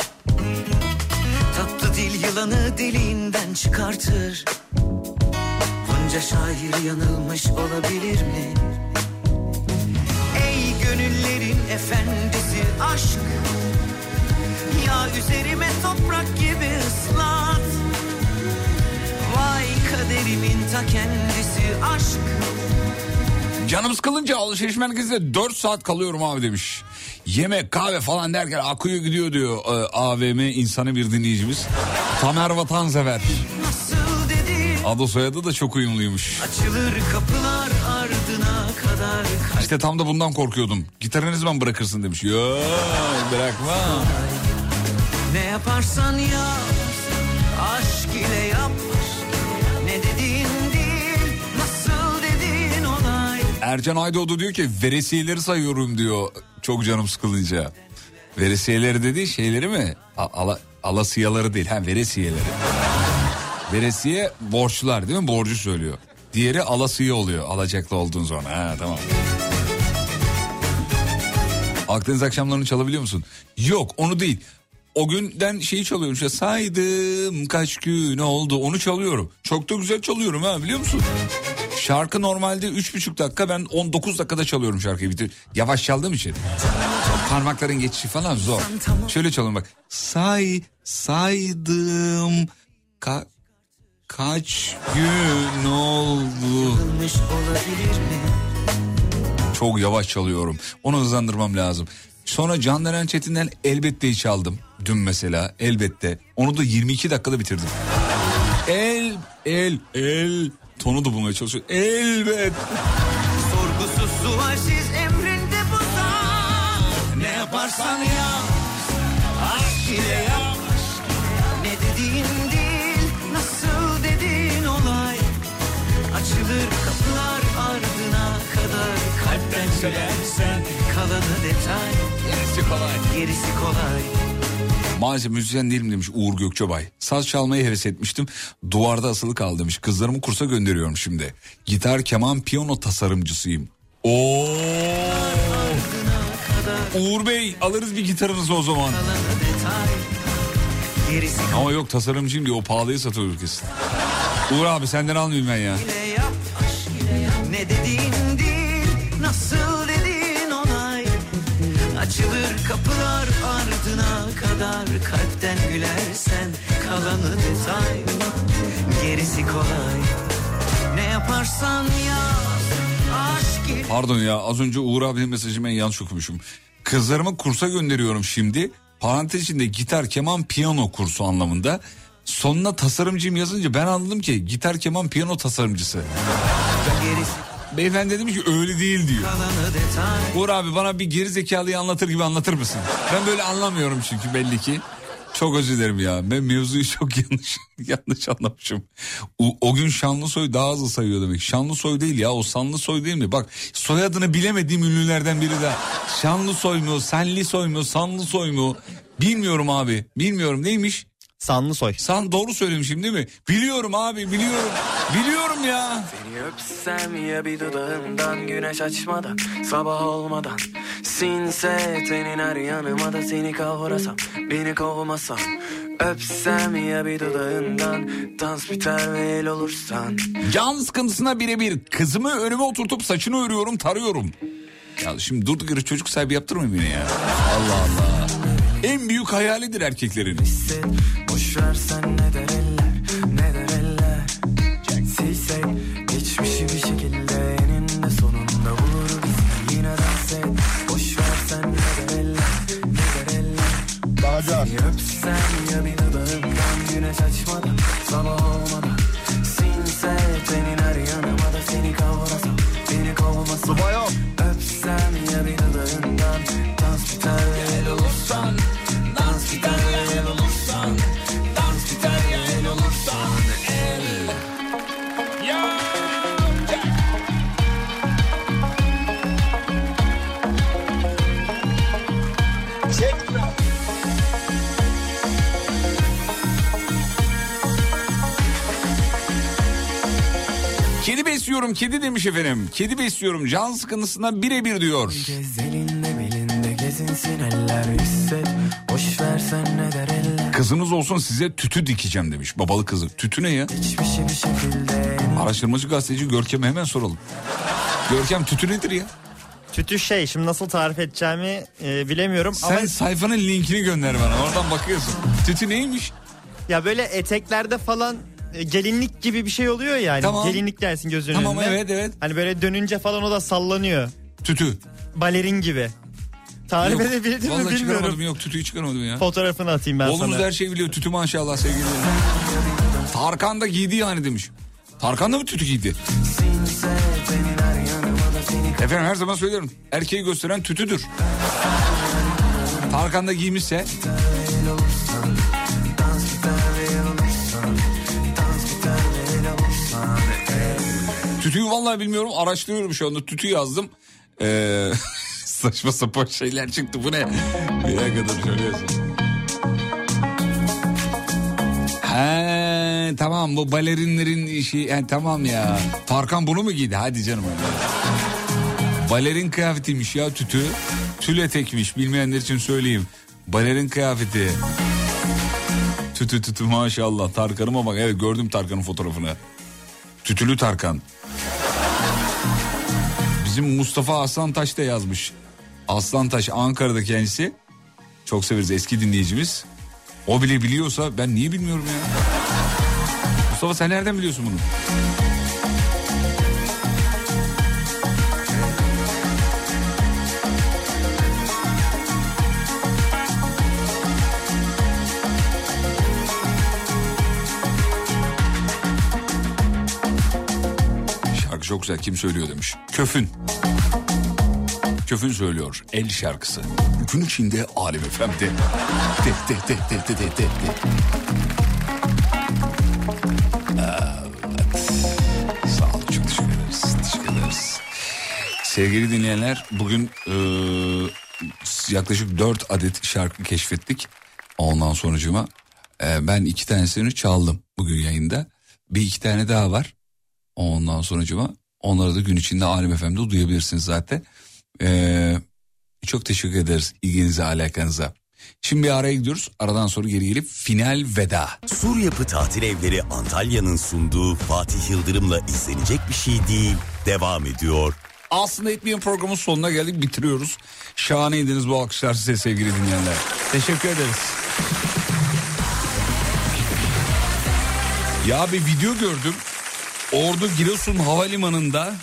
G: Tatlı dil yılanı deliğinden çıkartır Bunca şair yanılmış olabilir mi? Ey gönüllerin efendisi aşk Ya üzerime toprak gibi ıslat Vay kaderimin ta kendisi aşk
C: Canım sıkılınca alışveriş merkezinde 4 saat kalıyorum abi demiş. Yemek kahve falan derken akıyor gidiyor diyor e, AVM insanı bir dinleyicimiz. Tamer Vatansever. Adı soyadı da çok uyumluymuş.
G: Açılır kapılar ardına kadar
C: İşte tam da bundan korkuyordum. Gitarı ne zaman bırakırsın demiş. Yo bırakma.
G: Ne yaparsan yap Aşk ile yap
C: Ercan Aydoğdu diyor ki veresiyeleri sayıyorum diyor. Çok canım sıkılınca. Veresiyeleri dediği şeyleri mi? A- ala, alasiyaları değil. Ha veresiyeleri. Veresiye borçlar değil mi? Borcu söylüyor. Diğeri alasiye oluyor alacaklı olduğun zaman. Ha tamam. Akdeniz akşamlarını çalabiliyor musun? Yok onu değil. O günden şeyi çalıyorum işte saydım kaç gün oldu onu çalıyorum. Çok da güzel çalıyorum ha biliyor musun? Şarkı normalde üç buçuk dakika ben 19 dakikada çalıyorum şarkıyı. Bitir. Yavaş çaldığım için. Parmakların geçişi falan zor. Şöyle çalıyorum bak. Say saydım ka kaç gün oldu. Çok yavaş çalıyorum. Onu hızlandırmam lazım. Sonra Candan Çetin'den elbetteyi çaldım. Dün mesela elbette. Onu da 22 dakikada bitirdim. El, el, el. Tonu da bulmaya çalışıyor. Elbet.
G: Sorgusuz sualsiz emrinde bu Ne yaparsan yap. Aşk ile yap. Ne dediğin değil Nasıl dediğin olay. Açılır kapılar ardına kadar Kalpten söylersen Kalanı detay.
C: Gerisi kolay.
G: Gerisi kolay
C: Maalesef müzisyen değilim demiş Uğur Gökçebay. Saz çalmayı heves etmiştim. Duvarda asılı kal demiş. Kızlarımı kursa gönderiyorum şimdi. Gitar, keman, piyano tasarımcısıyım. Oo. Uğur Bey alırız bir gitarınızı o zaman. Ama yok tasarımcıyım diye o pahalıya satıyoruz kesin. Uğur abi senden almayayım ben ya.
G: Ne dediğin değil Nasıl kadar Kalpten gülersen Kalanı detay Gerisi kolay Ne yaparsan yap Aşk
C: Pardon ya az önce Uğur abinin mesajını ben yanlış okumuşum. Kızlarımı kursa gönderiyorum şimdi. Parantez içinde gitar, keman, piyano kursu anlamında. Sonuna tasarımcıyım yazınca ben anladım ki gitar, keman, piyano tasarımcısı.
G: gerisi
C: Beyefendi demiş ki öyle değil diyor. Uğur abi bana bir geri zekalıyı anlatır gibi anlatır mısın? Ben böyle anlamıyorum çünkü belli ki. Çok özür dilerim ya. Ben mevzuyu çok yanlış yanlış anlamışım. O, o gün Şanlısoy daha hızlı sayıyor demek. Şanlısoy değil ya o Sanlısoy değil mi? Bak soyadını bilemediğim ünlülerden biri de. Şanlısoy mu, Senlisoy mu, Sanlısoy mu? Bilmiyorum abi. Bilmiyorum neymiş?
D: Sanlısoy.
C: San doğru söylemişim değil mi? Biliyorum abi biliyorum. Biliyorum ya.
K: Seni öpsem ya bir dudağından güneş açmadan sabah olmadan Sinse senin her yanıma da seni kavrasam beni kovmasam Öpsem ya bir dudağından dans biter ve el olursan
C: Can sıkıntısına birebir kızımı önüme oturtup saçını örüyorum tarıyorum. Ya şimdi durduk yere çocuk sahibi yaptırmayın beni ya. Allah Allah. En büyük hayalidir erkeklerin.
K: Boş versen ne der eller ne der eller Silsek geçmişi bir şekilde eninde sonunda bulur bizi yine dans et Boş versen ne der eller ne der eller Seni öpsem
C: besliyorum kedi demiş efendim. Kedi besliyorum can sıkıntısına birebir diyor. Kızınız olsun size tütü dikeceğim demiş babalı kızı. Tütü ne ya?
K: Geçmişi bir şekilde
C: Araştırmacı gazeteci Görkem'e hemen soralım. Görkem tütü nedir ya?
D: Tütü şey şimdi nasıl tarif edeceğimi e, bilemiyorum
C: Sen
D: ama
C: sayfanın linkini gönder bana oradan bakıyorsun. Tütü neymiş?
D: ya böyle eteklerde falan e, gelinlik gibi bir şey oluyor yani.
C: Tamam.
D: Gelinlik dersin gözünün
C: Tamam,
D: önünde.
C: evet, evet.
D: Hani böyle dönünce falan o da sallanıyor.
C: Tütü.
D: Balerin gibi. Tarif
C: Yok,
D: edebildim mi
C: Vallahi çıkaramadım
D: bilmiyorum.
C: yok tütüyü çıkaramadım ya.
D: Fotoğrafını atayım ben
C: Oğlumuz
D: sana.
C: her şeyi biliyor tütü maşallah sevgili. Tarkan da giydi yani demiş. Tarkan da mı tütü giydi? Efendim her zaman söylüyorum. Erkeği gösteren tütüdür. Tarkan da giymişse Tütüyü vallahi bilmiyorum araştırıyorum şu anda tütü yazdım. Ee, saçma sapan şeyler çıktı bu ne? Bir dakika yazayım. He tamam bu balerinlerin işi he, tamam ya. Tarkan bunu mu giydi? Hadi canım. Balerin kıyafetiymiş ya tütü. Tül etekmiş bilmeyenler için söyleyeyim. Balerin kıyafeti. Tütü tütü maşallah. Tarkan'ıma bak evet gördüm Tarkan'ın fotoğrafını. Tütülü Tarkan. Bizim Mustafa Aslantaş da yazmış. Aslantaş Ankara'da kendisi. Çok severiz eski dinleyicimiz. O bile biliyorsa ben niye bilmiyorum ya. Mustafa sen nereden biliyorsun bunu? Çok güzel kim söylüyor demiş. Köfün. Köfün söylüyor el şarkısı. Gün içinde Alem FM'de. De, de, de, de, de, de, de, de. Evet. Sağ. Sevgili dinleyenler bugün e, yaklaşık 4 adet şarkı keşfettik. Ondan sonucuma e, ben iki tanesini çaldım bugün yayında. Bir iki tane daha var. Ondan sonucuma onları da gün içinde Alem FM'de duyabilirsiniz zaten. Ee, çok teşekkür ederiz ilginize alakanıza. Şimdi bir araya gidiyoruz. Aradan sonra geri gelip final veda.
A: Sur Yapı Tatil Evleri Antalya'nın sunduğu Fatih Yıldırım'la izlenecek bir şey değil. Devam ediyor.
C: Aslında etmeyen programın sonuna geldik bitiriyoruz. Şahaneydiniz bu alkışlar size sevgili dinleyenler. Teşekkür ederiz. Ya bir video gördüm. Ordu Giresun Havalimanı'nda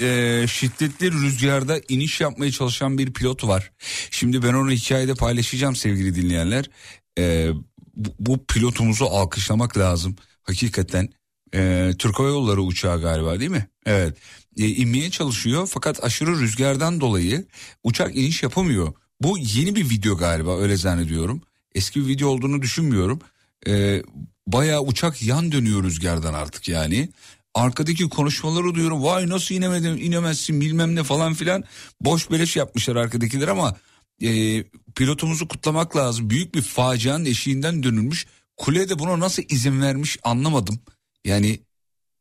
C: e, şiddetli rüzgarda iniş yapmaya çalışan bir pilot var. Şimdi ben onu hikayede paylaşacağım sevgili dinleyenler. E, bu, bu pilotumuzu alkışlamak lazım. Hakikaten e, Türk Hava Yolları uçağı galiba değil mi? Evet. E, inmeye çalışıyor fakat aşırı rüzgardan dolayı uçak iniş yapamıyor. Bu yeni bir video galiba öyle zannediyorum. Eski bir video olduğunu düşünmüyorum. E, bayağı uçak yan dönüyor rüzgardan artık yani. Arkadaki konuşmaları duyuyorum. Vay nasıl inemedin inemezsin bilmem ne falan filan. Boş beleş yapmışlar arkadakiler ama e, pilotumuzu kutlamak lazım. Büyük bir facianın eşiğinden dönülmüş. Kule de buna nasıl izin vermiş anlamadım. Yani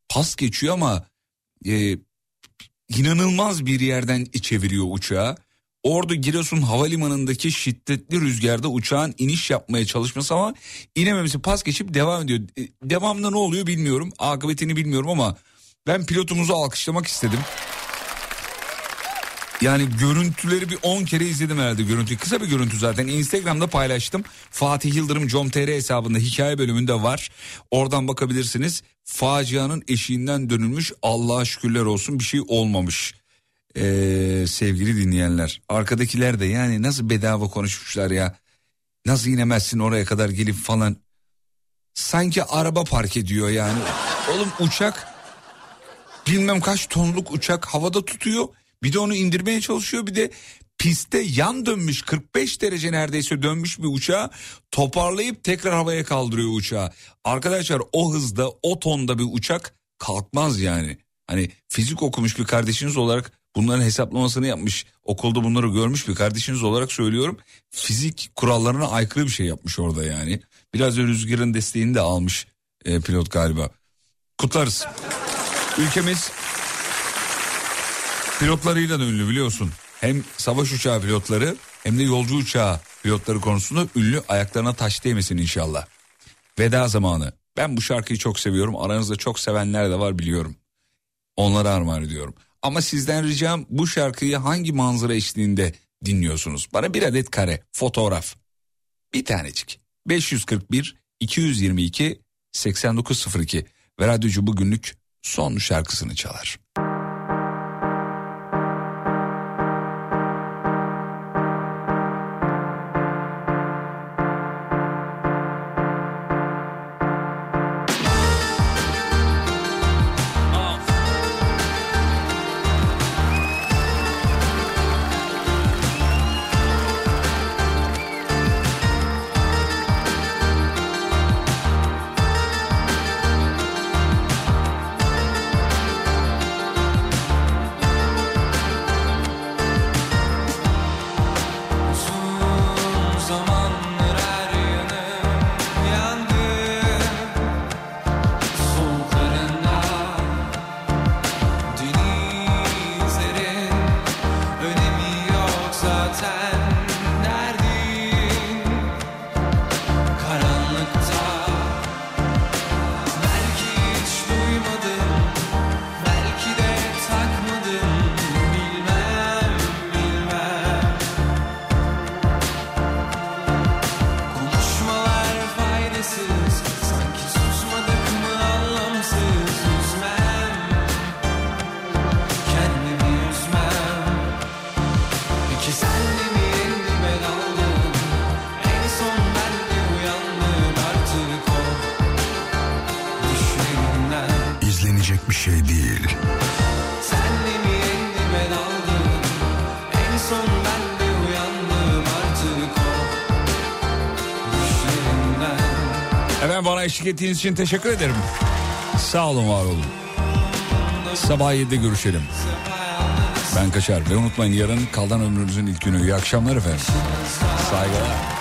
C: pas geçiyor ama e, inanılmaz bir yerden çeviriyor uçağı. Ordu Giresun Havalimanı'ndaki şiddetli rüzgarda uçağın iniş yapmaya çalışması ama inememesi pas geçip devam ediyor. E, Devamında ne oluyor bilmiyorum. Akıbetini bilmiyorum ama ben pilotumuzu alkışlamak istedim. Yani görüntüleri bir 10 kere izledim herhalde görüntüyü. Kısa bir görüntü zaten. Instagram'da paylaştım. Fatih Yıldırım com.tr hesabında hikaye bölümünde var. Oradan bakabilirsiniz. Facianın eşiğinden dönülmüş. Allah'a şükürler olsun bir şey olmamış. Ee, sevgili dinleyenler. Arkadakiler de yani nasıl bedava konuşmuşlar ya. Nasıl inemezsin oraya kadar gelip falan. Sanki araba park ediyor yani. Oğlum uçak bilmem kaç tonluk uçak havada tutuyor. Bir de onu indirmeye çalışıyor bir de pistte yan dönmüş 45 derece neredeyse dönmüş bir uçağı toparlayıp tekrar havaya kaldırıyor uçağı. Arkadaşlar o hızda o tonda bir uçak kalkmaz yani. Hani fizik okumuş bir kardeşiniz olarak bunların hesaplamasını yapmış okulda bunları görmüş bir kardeşiniz olarak söylüyorum. Fizik kurallarına aykırı bir şey yapmış orada yani. Biraz da rüzgarın desteğini de almış e, pilot galiba. Kutlarız. Ülkemiz pilotlarıyla da ünlü biliyorsun. Hem savaş uçağı pilotları hem de yolcu uçağı pilotları konusunda ünlü ayaklarına taş değmesin inşallah. Veda zamanı. Ben bu şarkıyı çok seviyorum. Aranızda çok sevenler de var biliyorum. Onlara armağan ediyorum. Ama sizden ricam bu şarkıyı hangi manzara eşliğinde dinliyorsunuz? Bana bir adet kare, fotoğraf. Bir tanecik. 541 222 8902 ve radyocu bugünlük son şarkısını çalar.
A: Bana eşlik ettiğiniz için teşekkür ederim. Sağ olun var olun. Sabah 7'de görüşelim. Ben kaçar ve unutmayın yarın kaldan ömrünüzün ilk günü. İyi akşamlar efendim. Saygılar.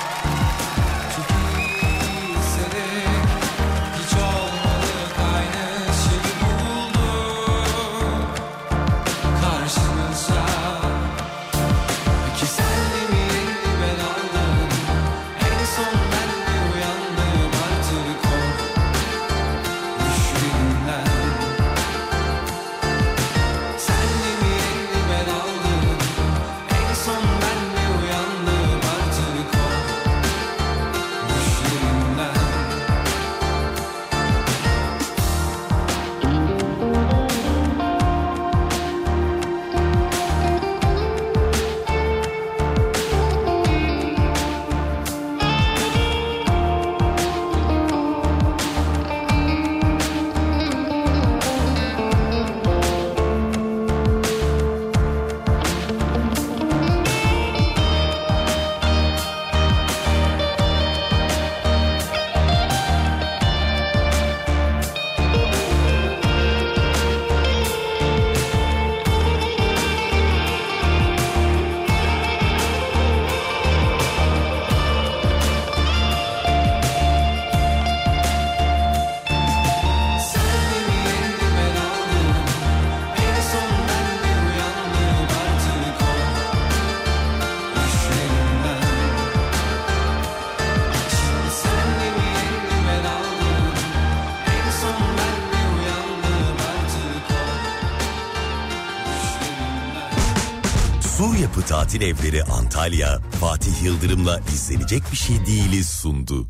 M: Tatil Evleri Antalya, Fatih Yıldırım'la izlenecek bir şey değiliz sundu.